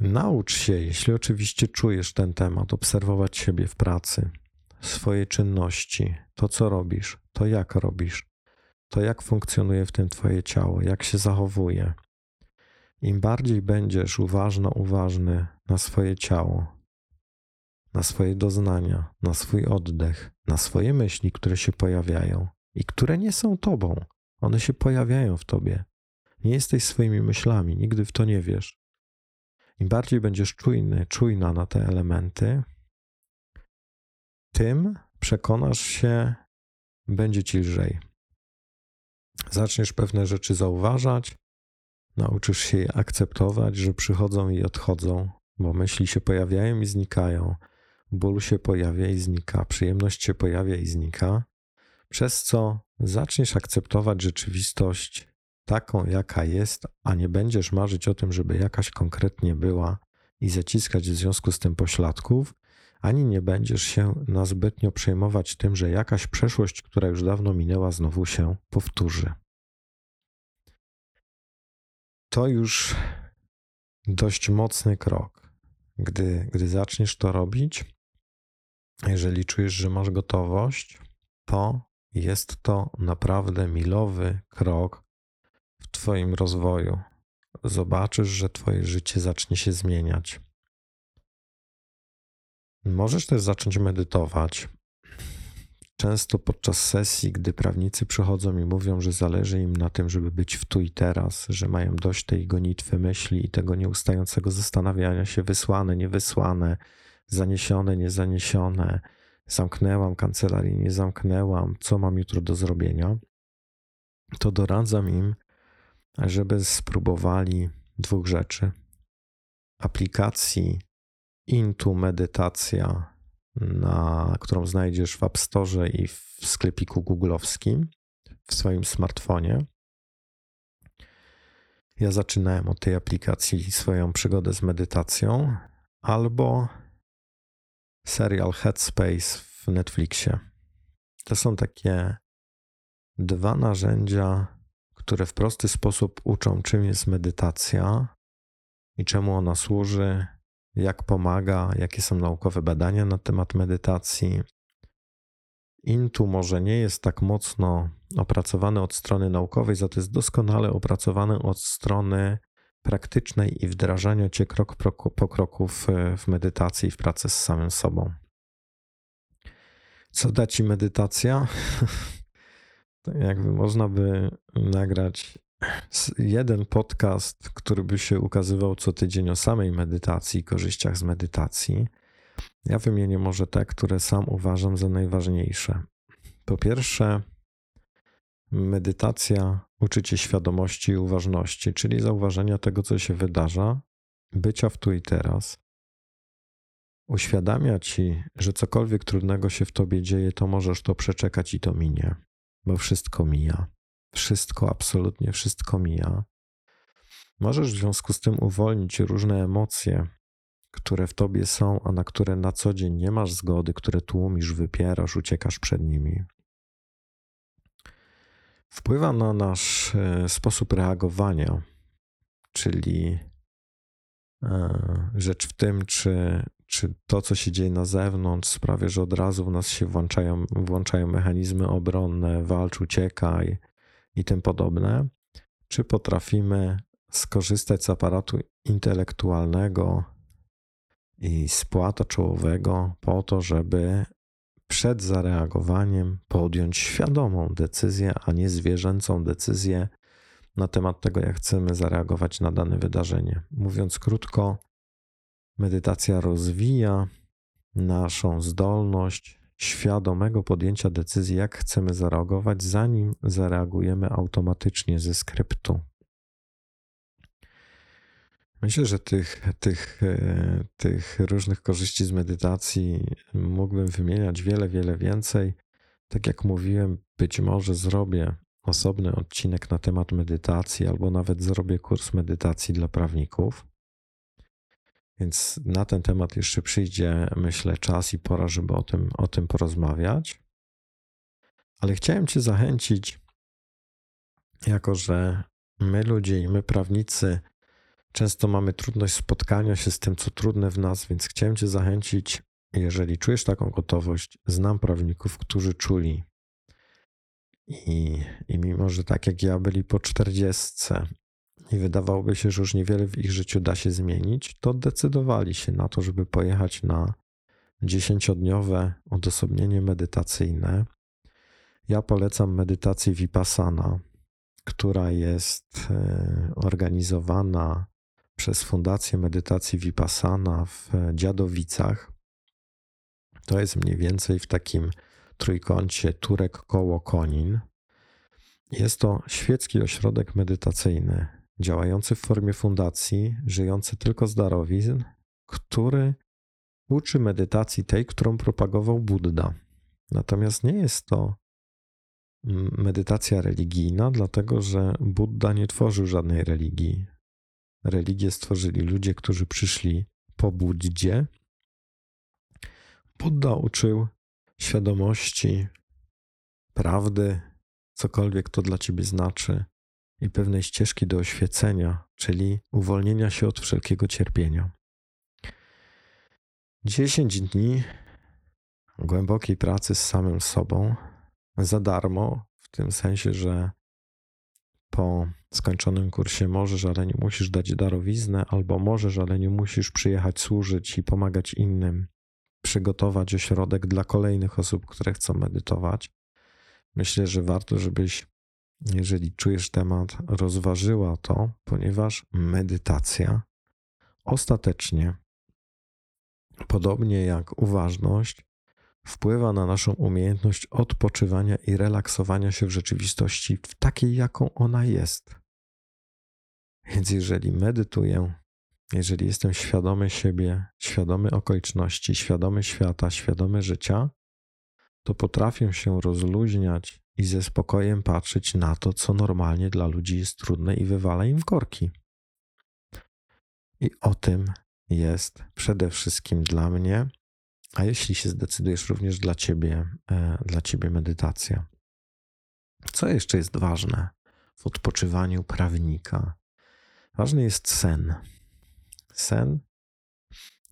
Naucz się, jeśli oczywiście czujesz ten temat, obserwować siebie w pracy, swoje czynności, to co robisz, to jak robisz, to jak funkcjonuje w tym Twoje ciało, jak się zachowuje. Im bardziej będziesz uważno uważny na swoje ciało, na swoje doznania, na swój oddech, na swoje myśli, które się pojawiają i które nie są Tobą, one się pojawiają w Tobie. Nie jesteś swoimi myślami, nigdy w to nie wiesz. Im bardziej będziesz czujny, czujna na te elementy, tym przekonasz się, będzie ci lżej. Zaczniesz pewne rzeczy zauważać, nauczysz się je akceptować, że przychodzą i odchodzą, bo myśli się pojawiają i znikają, ból się pojawia i znika, przyjemność się pojawia i znika, przez co zaczniesz akceptować rzeczywistość taką, jaka jest, a nie będziesz marzyć o tym, żeby jakaś konkretnie była i zaciskać w związku z tym pośladków, ani nie będziesz się na zbytnio przejmować tym, że jakaś przeszłość, która już dawno minęła, znowu się powtórzy. To już dość mocny krok. Gdy, gdy zaczniesz to robić, jeżeli czujesz, że masz gotowość, to jest to naprawdę milowy krok w Twoim rozwoju, zobaczysz, że Twoje życie zacznie się zmieniać. Możesz też zacząć medytować. Często podczas sesji, gdy prawnicy przychodzą i mówią, że zależy im na tym, żeby być w tu i teraz, że mają dość tej gonitwy myśli i tego nieustającego zastanawiania się, wysłane, niewysłane, zaniesione, niezaniesione, zamknęłam kancelarię, nie zamknęłam, co mam jutro do zrobienia, to doradzam im, żeby spróbowali dwóch rzeczy. Aplikacji Intu Medytacja, na, którą znajdziesz w App Store i w sklepiku googlowskim w swoim smartfonie. Ja zaczynałem od tej aplikacji swoją przygodę z medytacją, albo serial Headspace w Netflixie. To są takie dwa narzędzia, które w prosty sposób uczą, czym jest medytacja i czemu ona służy, jak pomaga, jakie są naukowe badania na temat medytacji. Intu może nie jest tak mocno opracowany od strony naukowej, za to jest doskonale opracowany od strony praktycznej i wdrażania cię krok po kroku w, w medytacji i w pracy z samym sobą. Co da ci medytacja? Jakby można by nagrać jeden podcast, który by się ukazywał co tydzień o samej medytacji i korzyściach z medytacji. Ja wymienię może te, które sam uważam za najważniejsze. Po pierwsze, medytacja uczy cię świadomości i uważności, czyli zauważenia tego, co się wydarza, bycia w tu i teraz. Uświadamia ci, że cokolwiek trudnego się w tobie dzieje, to możesz to przeczekać i to minie, bo wszystko mija. Wszystko, absolutnie wszystko mija. Możesz w związku z tym uwolnić różne emocje, które w tobie są, a na które na co dzień nie masz zgody, które tłumisz, wypierasz, uciekasz przed nimi. Wpływa na nasz e, sposób reagowania, czyli e, rzecz w tym, czy, czy to, co się dzieje na zewnątrz, sprawia, że od razu w nas się włączają, włączają mechanizmy obronne, walcz, uciekaj, i tym podobne, czy potrafimy skorzystać z aparatu intelektualnego i spłata czołowego po to, żeby przed zareagowaniem podjąć świadomą decyzję, a nie zwierzęcą decyzję na temat tego, jak chcemy zareagować na dane wydarzenie. Mówiąc krótko, medytacja rozwija naszą zdolność świadomego podjęcia decyzji, jak chcemy zareagować, zanim zareagujemy automatycznie ze skryptu. Myślę, że tych, tych, e, tych różnych korzyści z medytacji mógłbym wymieniać wiele, wiele więcej. Tak jak mówiłem, być może zrobię osobny odcinek na temat medytacji, albo nawet zrobię kurs medytacji dla prawników. Więc na ten temat jeszcze przyjdzie, myślę, czas i pora, żeby o tym, o tym porozmawiać. Ale chciałem Cię zachęcić, jako że my ludzie i my prawnicy często mamy trudność spotkania się z tym, co trudne w nas, więc chciałem Cię zachęcić, jeżeli czujesz taką gotowość, znam prawników, którzy czuli. I, I mimo, że tak jak ja byli po czterdziestce i wydawałoby się, że już niewiele w ich życiu da się zmienić, to decydowali się na to, żeby pojechać na dziesięciodniowe odosobnienie medytacyjne. Ja polecam medytację Vipassana, która jest e, organizowana przez Fundację Medytacji Vipassana w Dziadowicach. To jest mniej więcej w takim trójkącie Turek koło Konin. Jest to świecki ośrodek medytacyjny, działający w formie fundacji, żyjący tylko z darowizn, który uczy medytacji tej, którą propagował Buddha. Natomiast nie jest to medytacja religijna, dlatego że Buddha nie tworzył żadnej religii. Religię stworzyli ludzie, którzy przyszli po Buddzie. Buddha uczył świadomości, prawdy, cokolwiek to dla ciebie znaczy, i pewnej ścieżki do oświecenia, czyli uwolnienia się od wszelkiego cierpienia. 10 dni głębokiej pracy z samym sobą za darmo, w tym sensie, że po skończonym kursie możesz, ale nie musisz dać darowiznę, albo możesz, ale nie musisz przyjechać służyć i pomagać innym, przygotować ośrodek dla kolejnych osób, które chcą medytować. Myślę, że warto, żebyś, jeżeli czujesz temat, rozważyła to, ponieważ medytacja ostatecznie, podobnie jak uważność, wpływa na naszą umiejętność odpoczywania i relaksowania się w rzeczywistości w takiej, jaką ona jest. Więc jeżeli medytuję, jeżeli jestem świadomy siebie, świadomy okoliczności, świadomy świata, świadomy życia, to potrafię się rozluźniać i ze spokojem patrzeć na to, co normalnie dla ludzi jest trudne i wywala im w korki. I o tym jest przede wszystkim dla mnie a jeśli się zdecydujesz, również dla ciebie, e, dla ciebie medytacja. Co jeszcze jest ważne w odpoczywaniu prawnika? Ważny jest sen. Sen.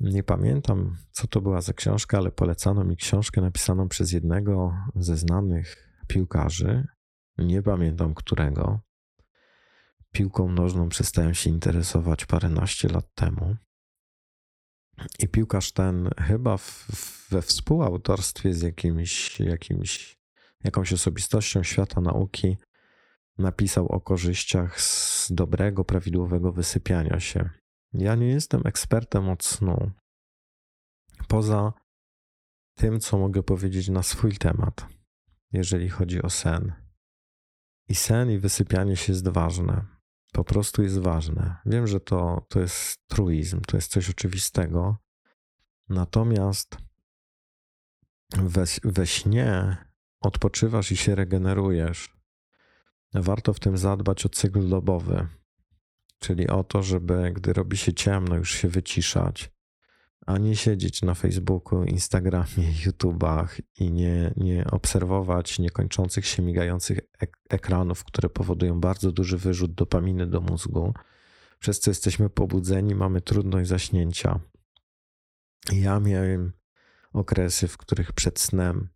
Nie pamiętam, co to była za książka, ale polecano mi książkę napisaną przez jednego ze znanych piłkarzy. Nie pamiętam którego. Piłką nożną przestałem się interesować paręnaście lat temu. I piłkarz ten chyba w, we współautorstwie z jakimś, jakimś, jakąś osobistością świata nauki napisał o korzyściach z dobrego, prawidłowego wysypiania się. Ja nie jestem ekspertem od snu. Poza tym, co mogę powiedzieć na swój temat, jeżeli chodzi o sen. I sen i wysypianie się jest ważne po prostu jest ważne. Wiem, że to, to jest truizm, to jest coś oczywistego. Natomiast we, we śnie odpoczywasz i się regenerujesz. Warto w tym zadbać o cykl dobowy, czyli o to, żeby gdy robi się ciemno, już się wyciszać, a nie siedzieć na Facebooku, Instagramie, YouTubach i nie, nie obserwować niekończących się migających ek ekranów, które powodują bardzo duży wyrzut dopaminy do mózgu, przez co jesteśmy pobudzeni, mamy trudność zaśnięcia. Ja miałem okresy, w których przed snem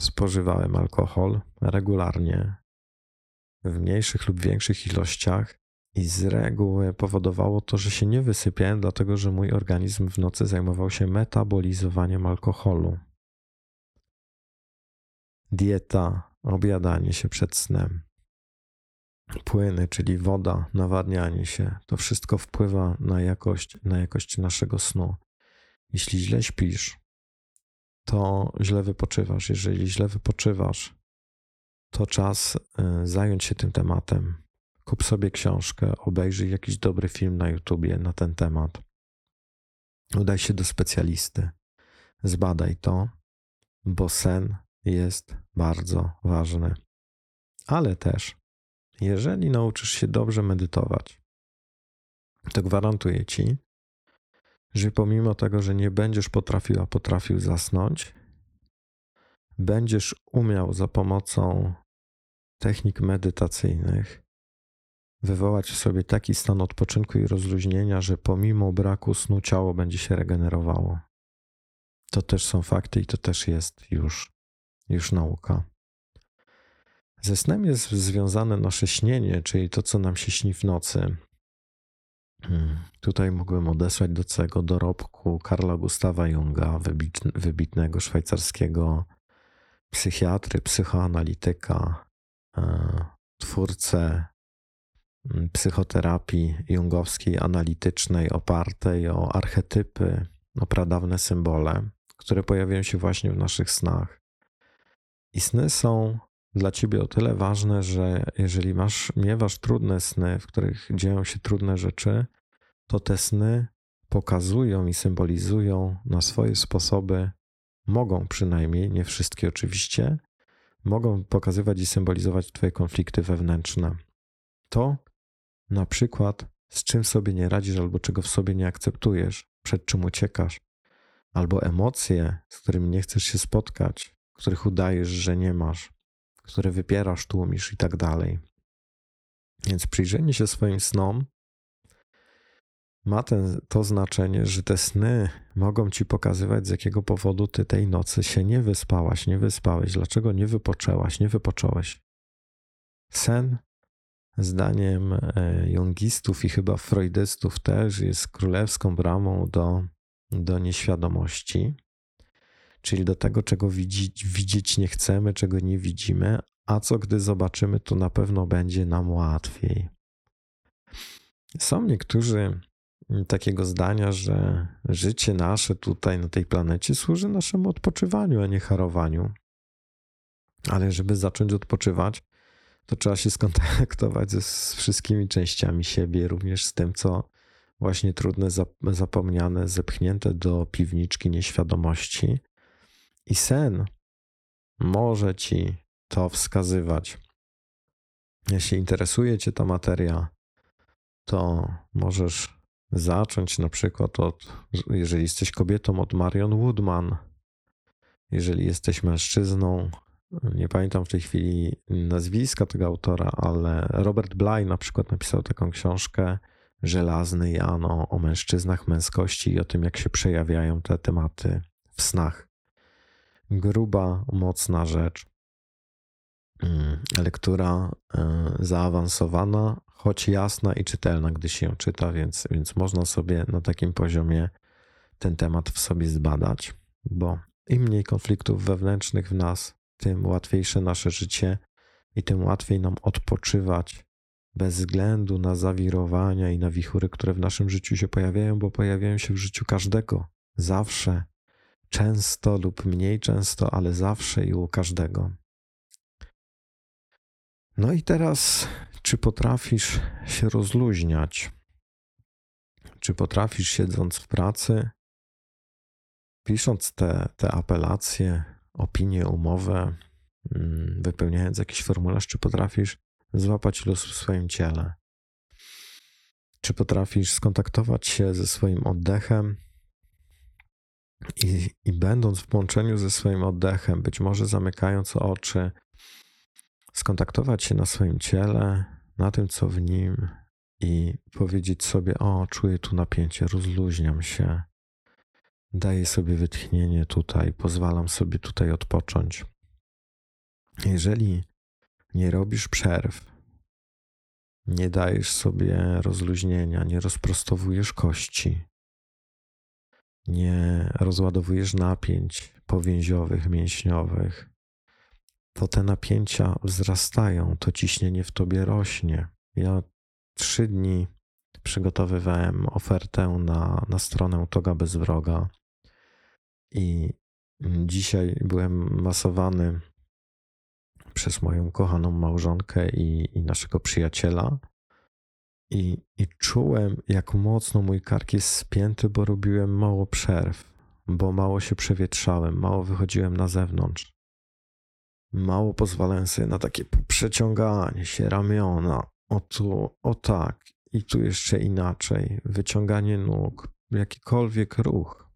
spożywałem alkohol regularnie, w mniejszych lub większych ilościach, i z reguły powodowało to, że się nie wysypiałem, dlatego że mój organizm w nocy zajmował się metabolizowaniem alkoholu. Dieta, obiadanie się przed snem, płyny, czyli woda, nawadnianie się, to wszystko wpływa na jakość, na jakość naszego snu. Jeśli źle śpisz, to źle wypoczywasz. Jeżeli źle wypoczywasz, to czas y, zająć się tym tematem, Kup sobie książkę, obejrzyj jakiś dobry film na YouTubie na ten temat. Udaj się do specjalisty. Zbadaj to, bo sen jest bardzo ważny. Ale też, jeżeli nauczysz się dobrze medytować, to gwarantuję ci, że pomimo tego, że nie będziesz potrafiła, potrafił zasnąć, będziesz umiał za pomocą technik medytacyjnych wywołać w sobie taki stan odpoczynku i rozluźnienia, że pomimo braku snu ciało będzie się regenerowało. To też są fakty i to też jest już, już nauka. Ze snem jest związane nasze śnienie, czyli to, co nam się śni w nocy. Hmm, tutaj mógłbym odesłać do całego dorobku Karla Gustawa Junga, wybitnego szwajcarskiego psychiatry, psychoanalityka, e, twórcę psychoterapii jungowskiej, analitycznej, opartej o archetypy, o pradawne symbole, które pojawiają się właśnie w naszych snach. I sny są dla ciebie o tyle ważne, że jeżeli masz, miewasz trudne sny, w których dzieją się trudne rzeczy, to te sny pokazują i symbolizują na swoje sposoby, mogą przynajmniej, nie wszystkie oczywiście, mogą pokazywać i symbolizować Twoje konflikty wewnętrzne. To, na przykład, z czym sobie nie radzisz albo czego w sobie nie akceptujesz, przed czym uciekasz, albo emocje, z którymi nie chcesz się spotkać, których udajesz, że nie masz, które wypierasz, tłumisz i tak dalej. Więc przyjrzenie się swoim snom ma ten, to znaczenie, że te sny mogą ci pokazywać, z jakiego powodu ty tej nocy się nie wyspałaś, nie wyspałeś, dlaczego nie wypoczęłaś, nie wypocząłeś. Sen zdaniem e, jungistów i chyba freudystów też jest królewską bramą do, do nieświadomości, czyli do tego, czego widzieć, widzieć nie chcemy, czego nie widzimy, a co gdy zobaczymy, to na pewno będzie nam łatwiej. Są niektórzy takiego zdania, że życie nasze tutaj na tej planecie służy naszemu odpoczywaniu, a nie harowaniu. Ale żeby zacząć odpoczywać, to trzeba się skontaktować ze z wszystkimi częściami siebie, również z tym, co właśnie trudne, zapomniane, zepchnięte do piwniczki nieświadomości. I sen może ci to wskazywać. Jeśli interesuje Cię ta materia, to możesz zacząć na przykład od, jeżeli jesteś kobietą, od Marion Woodman. Jeżeli jesteś mężczyzną, nie pamiętam w tej chwili nazwiska tego autora, ale Robert Bly na przykład napisał taką książkę Żelazny Jano o mężczyznach, męskości i o tym, jak się przejawiają te tematy w snach. Gruba, mocna rzecz. Mm, lektura e, zaawansowana, choć jasna i czytelna, gdy się ją czyta, więc, więc można sobie na takim poziomie ten temat w sobie zbadać, bo im mniej konfliktów wewnętrznych w nas, tym łatwiejsze nasze życie i tym łatwiej nam odpoczywać bez względu na zawirowania i na wichury, które w naszym życiu się pojawiają, bo pojawiają się w życiu każdego, zawsze, często lub mniej często, ale zawsze i u każdego. No i teraz, czy potrafisz się rozluźniać? Czy potrafisz, siedząc w pracy, pisząc te, te apelacje, opinie, umowę, mm, wypełniając jakiś formularz, czy potrafisz złapać los w swoim ciele? Czy potrafisz skontaktować się ze swoim oddechem i, i będąc w połączeniu ze swoim oddechem, być może zamykając oczy, skontaktować się na swoim ciele, na tym, co w nim i powiedzieć sobie: O, czuję tu napięcie, rozluźniam się, daję sobie wytchnienie tutaj, pozwalam sobie tutaj odpocząć. Jeżeli nie robisz przerw, nie dajesz sobie rozluźnienia, nie rozprostowujesz kości, nie rozładowujesz napięć powięziowych, mięśniowych, to te napięcia wzrastają, to ciśnienie w tobie rośnie. Ja trzy dni przygotowywałem ofertę na, na stronę Toga bez wroga i dzisiaj byłem masowany przez moją kochaną małżonkę i, i naszego przyjaciela. I, I czułem, jak mocno mój kark jest spięty, bo robiłem mało przerw, bo mało się przewietrzałem, mało wychodziłem na zewnątrz. Mało pozwalałem sobie na takie przeciąganie się ramiona, o tu, o tak, i tu jeszcze inaczej, wyciąganie nóg, jakikolwiek ruch.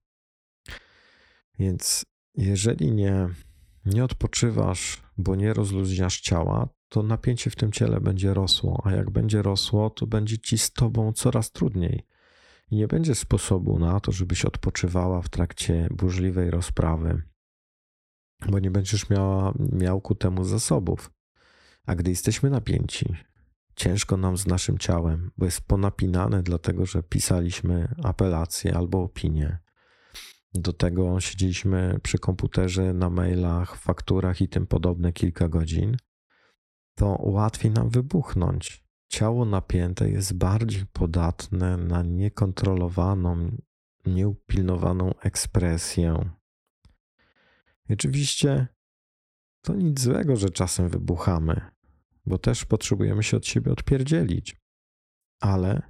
Więc jeżeli nie, nie odpoczywasz, bo nie rozluźniasz ciała, to napięcie w tym ciele będzie rosło, a jak będzie rosło, to będzie ci z tobą coraz trudniej. I nie będzie sposobu na to, żebyś odpoczywała w trakcie burzliwej rozprawy, bo nie będziesz miała, miał ku temu zasobów. A gdy jesteśmy napięci, ciężko nam z naszym ciałem, bo jest ponapinane, dlatego że pisaliśmy apelacje albo opinie. Do tego siedzieliśmy przy komputerze, na mailach, fakturach i tym podobne kilka godzin. To łatwiej nam wybuchnąć. Ciało napięte jest bardziej podatne na niekontrolowaną, nieupilnowaną ekspresję. Oczywiście to nic złego, że czasem wybuchamy, bo też potrzebujemy się od siebie odpierdzielić. Ale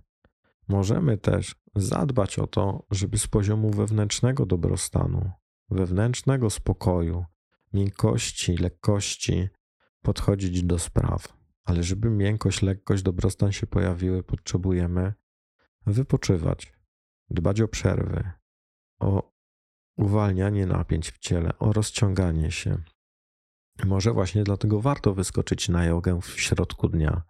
możemy też zadbać o to, żeby z poziomu wewnętrznego dobrostanu, wewnętrznego spokoju, miękkości, lekkości podchodzić do spraw. Ale żeby miękkość, lekkość, dobrostan się pojawiły, potrzebujemy wypoczywać, dbać o przerwy, o uwalnianie napięć w ciele, o rozciąganie się. Może właśnie dlatego warto wyskoczyć na jogę w środku dnia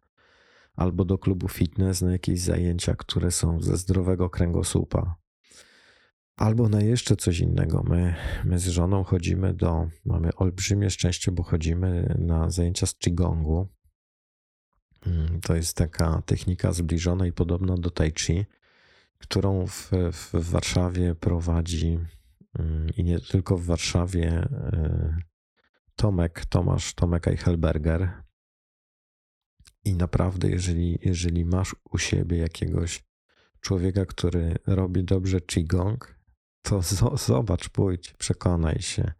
albo do klubu fitness na jakieś zajęcia, które są ze zdrowego kręgosłupa. Albo na jeszcze coś innego. My, my z żoną chodzimy do, mamy olbrzymie szczęście, bo chodzimy na zajęcia z Qigongu. Mm, to jest taka technika zbliżona i podobna do Tai Chi, którą w, w Warszawie prowadzi mm, i nie tylko w Warszawie e, Tomek, Tomasz Tomek Eichelberger. I naprawdę, jeżeli, jeżeli masz u siebie jakiegoś człowieka, który robi dobrze Qigong, to zobacz, pójdź, przekonaj się.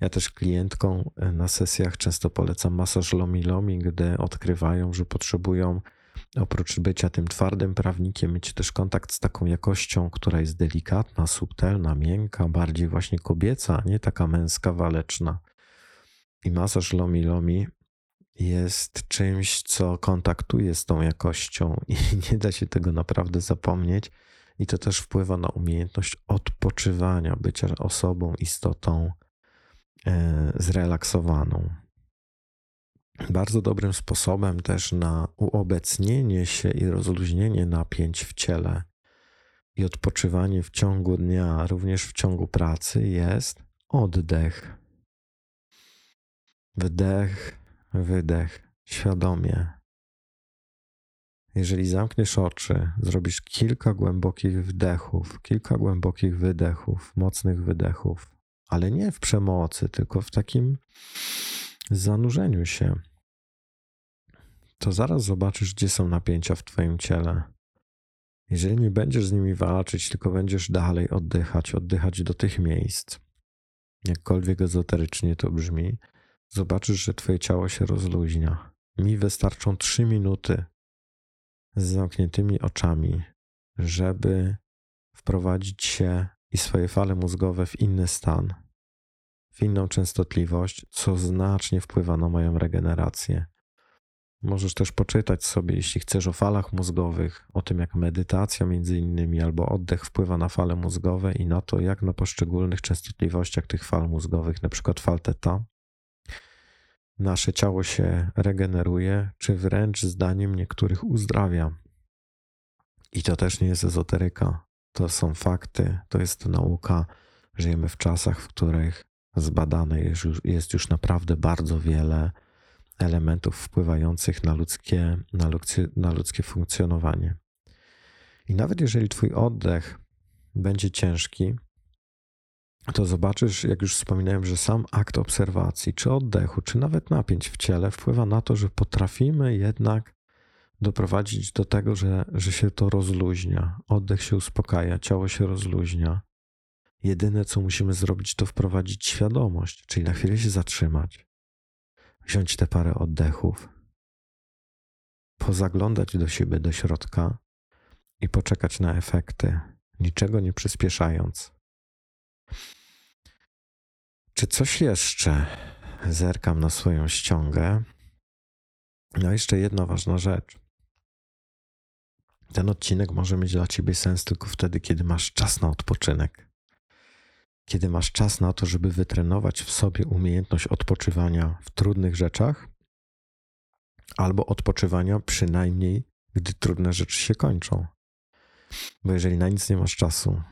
Ja też klientkom e, na sesjach często polecam masaż lomi-lomi, gdy odkrywają, że potrzebują oprócz bycia tym twardym prawnikiem, mieć też kontakt z taką jakością, która jest delikatna, subtelna, miękka, bardziej właśnie kobieca, nie taka męska, waleczna. I masaż lomi-lomi jest czymś, co kontaktuje z tą jakością i nie da się tego naprawdę zapomnieć. I to też wpływa na umiejętność odpoczywania, bycia osobą, istotą e, zrelaksowaną. Bardzo dobrym sposobem też na uobecnienie się i rozluźnienie napięć w ciele i odpoczywanie w ciągu dnia, również w ciągu pracy, jest oddech. Wdech, wydech, świadomie. Jeżeli zamkniesz oczy, zrobisz kilka głębokich wdechów, kilka głębokich wydechów, mocnych wydechów, ale nie w przemocy, tylko w takim zanurzeniu się, to zaraz zobaczysz, gdzie są napięcia w Twoim ciele. Jeżeli nie będziesz z nimi walczyć, tylko będziesz dalej oddychać, oddychać do tych miejsc, jakkolwiek ezoterycznie to brzmi, zobaczysz, że Twoje ciało się rozluźnia. Mi wystarczą trzy minuty z zamkniętymi oczami, żeby wprowadzić się i swoje fale mózgowe w inny stan, w inną częstotliwość, co znacznie wpływa na moją regenerację. Możesz też poczytać sobie, jeśli chcesz, o falach mózgowych, o tym, jak medytacja między innymi albo oddech wpływa na fale mózgowe i na to, jak na poszczególnych częstotliwościach tych fal mózgowych, na przykład fal teta, nasze ciało się regeneruje, czy wręcz zdaniem niektórych uzdrawia. I to też nie jest ezoteryka, to są fakty, to jest nauka. Żyjemy w czasach, w których zbadane jest już, jest już naprawdę bardzo wiele elementów wpływających na ludzkie, na, ludzkie, na ludzkie funkcjonowanie. I nawet jeżeli Twój oddech będzie ciężki, to zobaczysz, jak już wspominałem, że sam akt obserwacji, czy oddechu, czy nawet napięć w ciele wpływa na to, że potrafimy jednak doprowadzić do tego, że, że się to rozluźnia. Oddech się uspokaja, ciało się rozluźnia. Jedyne, co musimy zrobić, to wprowadzić świadomość, czyli na chwilę się zatrzymać, wziąć te parę oddechów, pozaglądać do siebie, do środka i poczekać na efekty, niczego nie przyspieszając. Czy coś jeszcze? Zerkam na swoją ściągę. No, jeszcze jedna ważna rzecz. Ten odcinek może mieć dla ciebie sens tylko wtedy, kiedy masz czas na odpoczynek kiedy masz czas na to, żeby wytrenować w sobie umiejętność odpoczywania w trudnych rzeczach, albo odpoczywania przynajmniej, gdy trudne rzeczy się kończą. Bo jeżeli na nic nie masz czasu,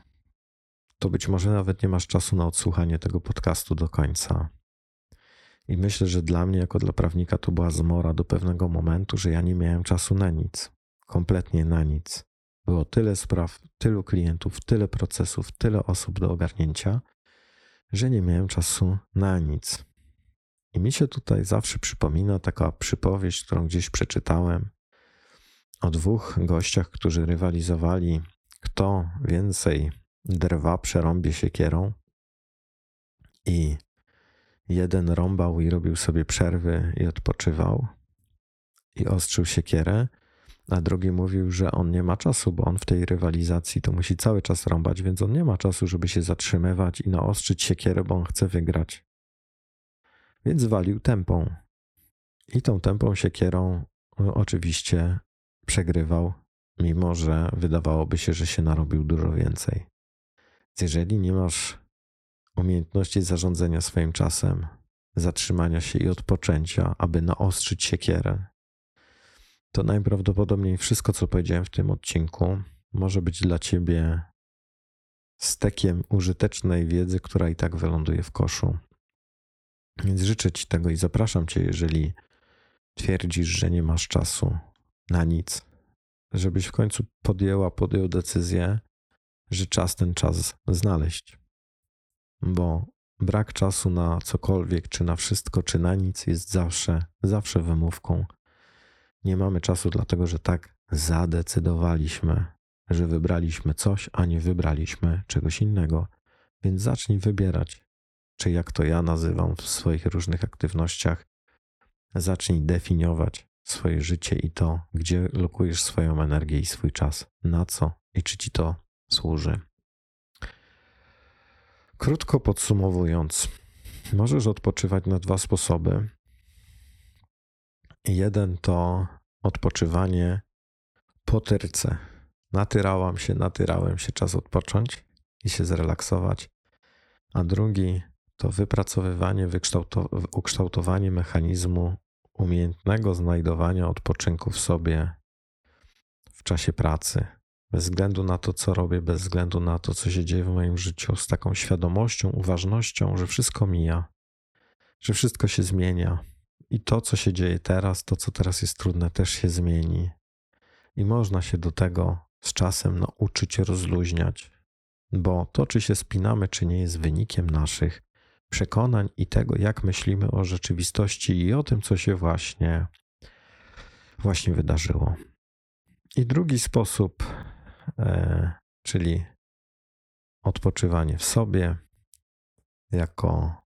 to być może nawet nie masz czasu na odsłuchanie tego podcastu do końca. I myślę, że dla mnie, jako dla prawnika, to była zmora do pewnego momentu, że ja nie miałem czasu na nic. Kompletnie na nic. Było tyle spraw, tylu klientów, tyle procesów, tyle osób do ogarnięcia, że nie miałem czasu na nic. I mi się tutaj zawsze przypomina taka przypowieść, którą gdzieś przeczytałem o dwóch gościach, którzy rywalizowali, kto więcej drwa przerąbie siekierą. I jeden rąbał i robił sobie przerwy i odpoczywał i ostrzył siekierę, a drugi mówił, że on nie ma czasu, bo on w tej rywalizacji to musi cały czas rąbać, więc on nie ma czasu, żeby się zatrzymywać i naostrzyć siekierę, bo on chce wygrać. Więc walił tempą. I tą tempą siekierą no, oczywiście przegrywał, mimo że wydawałoby się, że się narobił dużo więcej. Jeżeli nie masz umiejętności zarządzania swoim czasem, zatrzymania się i odpoczęcia, aby naostrzyć siekierę, to najprawdopodobniej wszystko, co powiedziałem w tym odcinku, może być dla ciebie stekiem użytecznej wiedzy, która i tak wyląduje w koszu. Więc życzę ci tego i zapraszam cię, jeżeli twierdzisz, że nie masz czasu, na nic. Żebyś w końcu podjęła, podjął decyzję, że czas ten czas znaleźć. Bo brak czasu na cokolwiek, czy na wszystko, czy na nic jest zawsze, zawsze wymówką. Nie mamy czasu, dlatego że tak zadecydowaliśmy, że wybraliśmy coś, a nie wybraliśmy czegoś innego. Więc zacznij wybierać, czy jak to ja nazywam w swoich różnych aktywnościach, zacznij definiować swoje życie i to, gdzie lokujesz swoją energię i swój czas, na co i czy ci to służy. Krótko podsumowując, możesz odpoczywać na dwa sposoby. Jeden to odpoczywanie po tyrce. Natyrałam się, natyrałem się, czas odpocząć i się zrelaksować. A drugi to wypracowywanie, ukształtowanie mechanizmu umiejętnego znajdowania odpoczynku w sobie w czasie pracy, bez względu na to, co robię, bez względu na to, co się dzieje w moim życiu, z taką świadomością, uważnością, że wszystko mija, że wszystko się zmienia i to, co się dzieje teraz, to, co teraz jest trudne, też się zmieni. I można się do tego z czasem nauczyć rozluźniać, bo to, czy się spinamy, czy nie, jest wynikiem naszych przekonań i tego, jak myślimy o rzeczywistości i o tym, co się właśnie, właśnie wydarzyło. I drugi sposób, czyli odpoczywanie w sobie, jako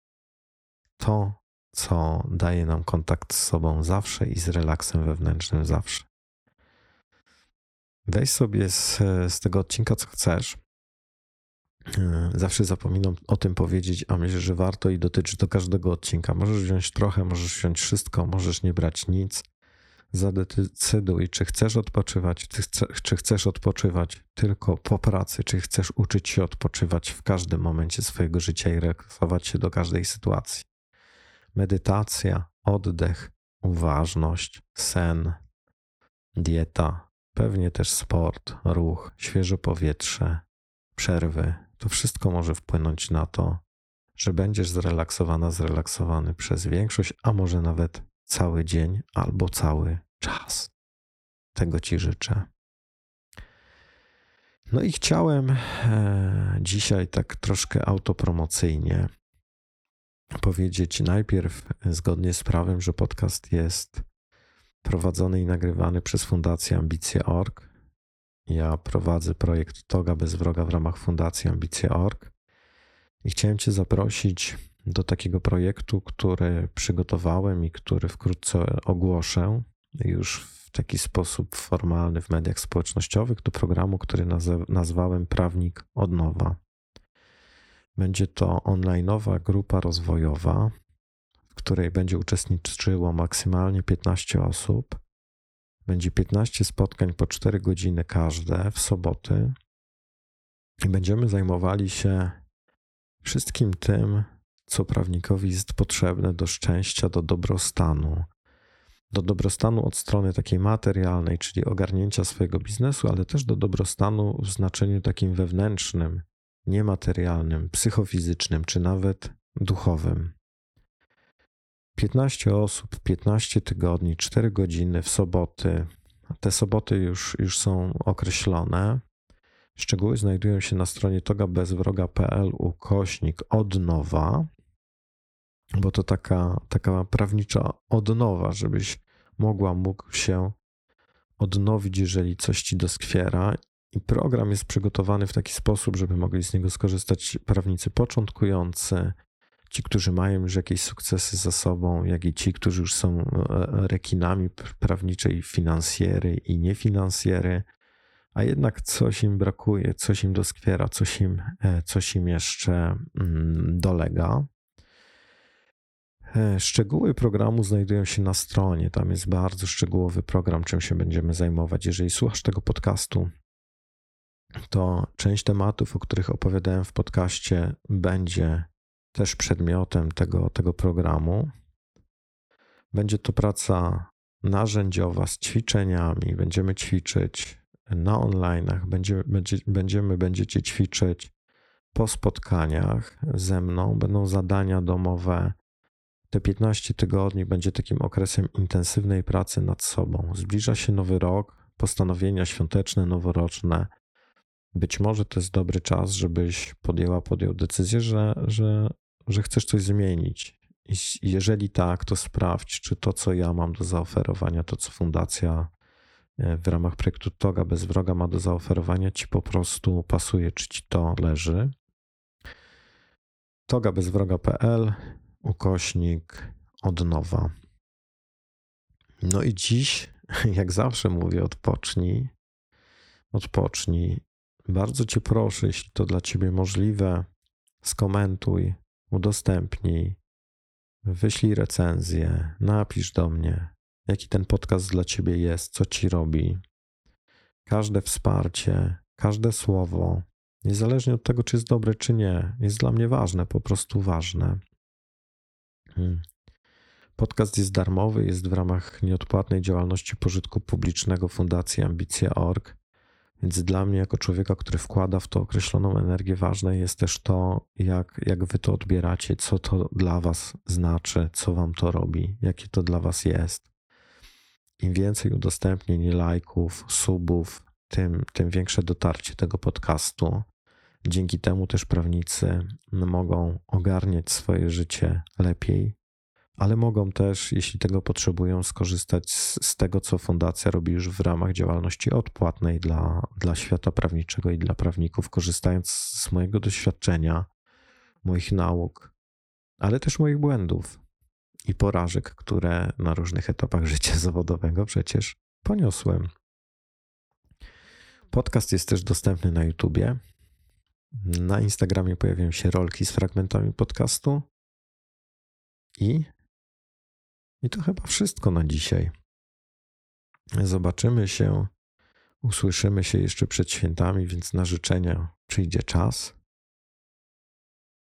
to, co daje nam kontakt z sobą zawsze i z relaksem wewnętrznym zawsze. Weź sobie z, z tego odcinka, co chcesz. E, zawsze zapominam o tym powiedzieć, a myślę, że warto i dotyczy to każdego odcinka. Możesz wziąć trochę, możesz wziąć wszystko, możesz nie brać nic. Zadecyduj, czy chcesz odpoczywać, czy chcesz odpoczywać tylko po pracy, czy chcesz uczyć się odpoczywać w każdym momencie swojego życia i relaksować się do każdej sytuacji. Medytacja, oddech, uważność, sen, dieta, pewnie też sport, ruch, świeże powietrze, przerwy. To wszystko może wpłynąć na to, że będziesz zrelaksowana, zrelaksowany przez większość, a może nawet cały dzień albo cały czas. Tego Ci życzę. No i chciałem e, dzisiaj tak troszkę autopromocyjnie powiedzieć najpierw, zgodnie z prawem, że podcast jest prowadzony i nagrywany przez Fundację Ambicje.org. Ja prowadzę projekt Toga bez wroga w ramach Fundacji Ambicje.org i chciałem Cię zaprosić do takiego projektu, który przygotowałem i który wkrótce ogłoszę już w taki sposób formalny w mediach społecznościowych do programu, który nazwałem Prawnik od nowa. Będzie to onlineowa grupa rozwojowa, w której będzie uczestniczyło maksymalnie 15 osób. Będzie 15 spotkań po 4 godziny każde w soboty i będziemy zajmowali się wszystkim tym, co prawnikowi jest potrzebne do szczęścia, do dobrostanu. Do dobrostanu od strony takiej materialnej, czyli ogarnięcia swojego biznesu, ale też do dobrostanu w znaczeniu takim wewnętrznym, niematerialnym, psychofizycznym czy nawet duchowym. 15 osób, 15 tygodni, 4 godziny w soboty. Te soboty już, już są określone. Szczegóły znajdują się na stronie togabezwroga.pl ukośnik od nowa, bo to taka, taka prawnicza odnowa, żebyś mogła, mógł się odnowić, jeżeli coś ci doskwiera i program jest przygotowany w taki sposób, żeby mogli z niego skorzystać prawnicy początkujący, ci, którzy mają już jakieś sukcesy za sobą, jak i ci, którzy już są e, rekinami prawniczej, finansjery i niefinansjery, a jednak coś im brakuje, coś im doskwiera, coś im, e, coś im jeszcze mm, dolega. E, szczegóły programu znajdują się na stronie. Tam jest bardzo szczegółowy program, czym się będziemy zajmować. Jeżeli słuchasz tego podcastu, to część tematów, o których opowiadałem w podcaście, będzie też przedmiotem tego, tego programu. Będzie to praca narzędziowa z ćwiczeniami. Będziemy ćwiczyć na online'ach, będzie, będziemy, będziecie ćwiczyć po spotkaniach ze mną. Będą zadania domowe te 15 tygodni będzie takim okresem intensywnej pracy nad sobą. Zbliża się nowy rok, postanowienia świąteczne, noworoczne. Być może to jest dobry czas, żebyś podjęła, podjął decyzję, że, że, że chcesz coś zmienić. Jeżeli tak, to sprawdź, czy to, co ja mam do zaoferowania, to, co fundacja e, w ramach projektu Toga bez wroga ma do zaoferowania, ci po prostu pasuje, czy ci to leży. togabezwroga.pl ukośnik od nowa. No i dziś, jak zawsze mówię, odpocznij. Odpocznij. Bardzo Cię proszę, jeśli to dla Ciebie możliwe, skomentuj, udostępnij, wyślij recenzję, napisz do mnie, jaki ten podcast dla Ciebie jest, co Ci robi. Każde wsparcie, każde słowo, niezależnie od tego, czy jest dobre, czy nie, jest dla mnie ważne, po prostu ważne. Hmm. Podcast jest darmowy, jest w ramach nieodpłatnej działalności pożytku publicznego Fundacji Ambicja.org. Więc dla mnie, jako człowieka, który wkłada w to określoną energię, ważne jest też to, jak, jak wy to odbieracie, co to dla was znaczy, co wam to robi, jakie to dla was jest. Im więcej udostępnień, lajków, subów, tym, tym większe dotarcie tego podcastu. Dzięki temu też prawnicy mogą ogarniać swoje życie lepiej, ale mogą też, jeśli tego potrzebują, skorzystać z, z, tego, co fundacja robi już w ramach działalności odpłatnej dla, dla świata prawniczego i dla prawników, korzystając z mojego doświadczenia, moich nauk, ale też moich błędów i porażek, które na różnych etapach życia zawodowego przecież poniosłem. Podcast jest też dostępny na YouTubie. Na Instagramie pojawiają się rolki z fragmentami podcastu. I, I to chyba wszystko na dzisiaj. Zobaczymy się, usłyszymy się jeszcze przed świętami, więc na życzenia przyjdzie czas.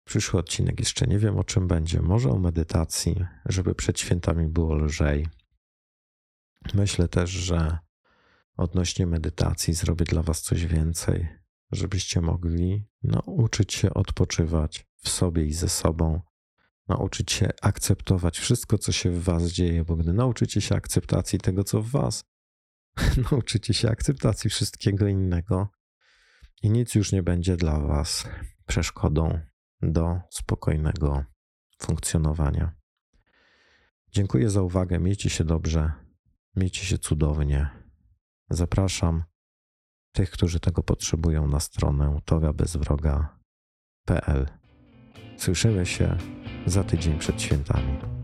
Przyszły odcinek jeszcze nie wiem o czym będzie. Może o medytacji, żeby przed świętami było lżej. Myślę też, że odnośnie medytacji zrobię dla Was coś więcej żebyście mogli nauczyć się odpoczywać w sobie i ze sobą, nauczyć się akceptować wszystko, co się w Was dzieje, bo gdy nauczycie się akceptacji tego, co w Was, nauczycie się akceptacji wszystkiego innego i nic już nie będzie dla Was przeszkodą do spokojnego funkcjonowania. Dziękuję za uwagę. Miejcie się dobrze, miejcie się cudownie. Zapraszam tych, którzy tego potrzebują na stronę togabezwroga.pl. Słyszymy się za tydzień przed świętami.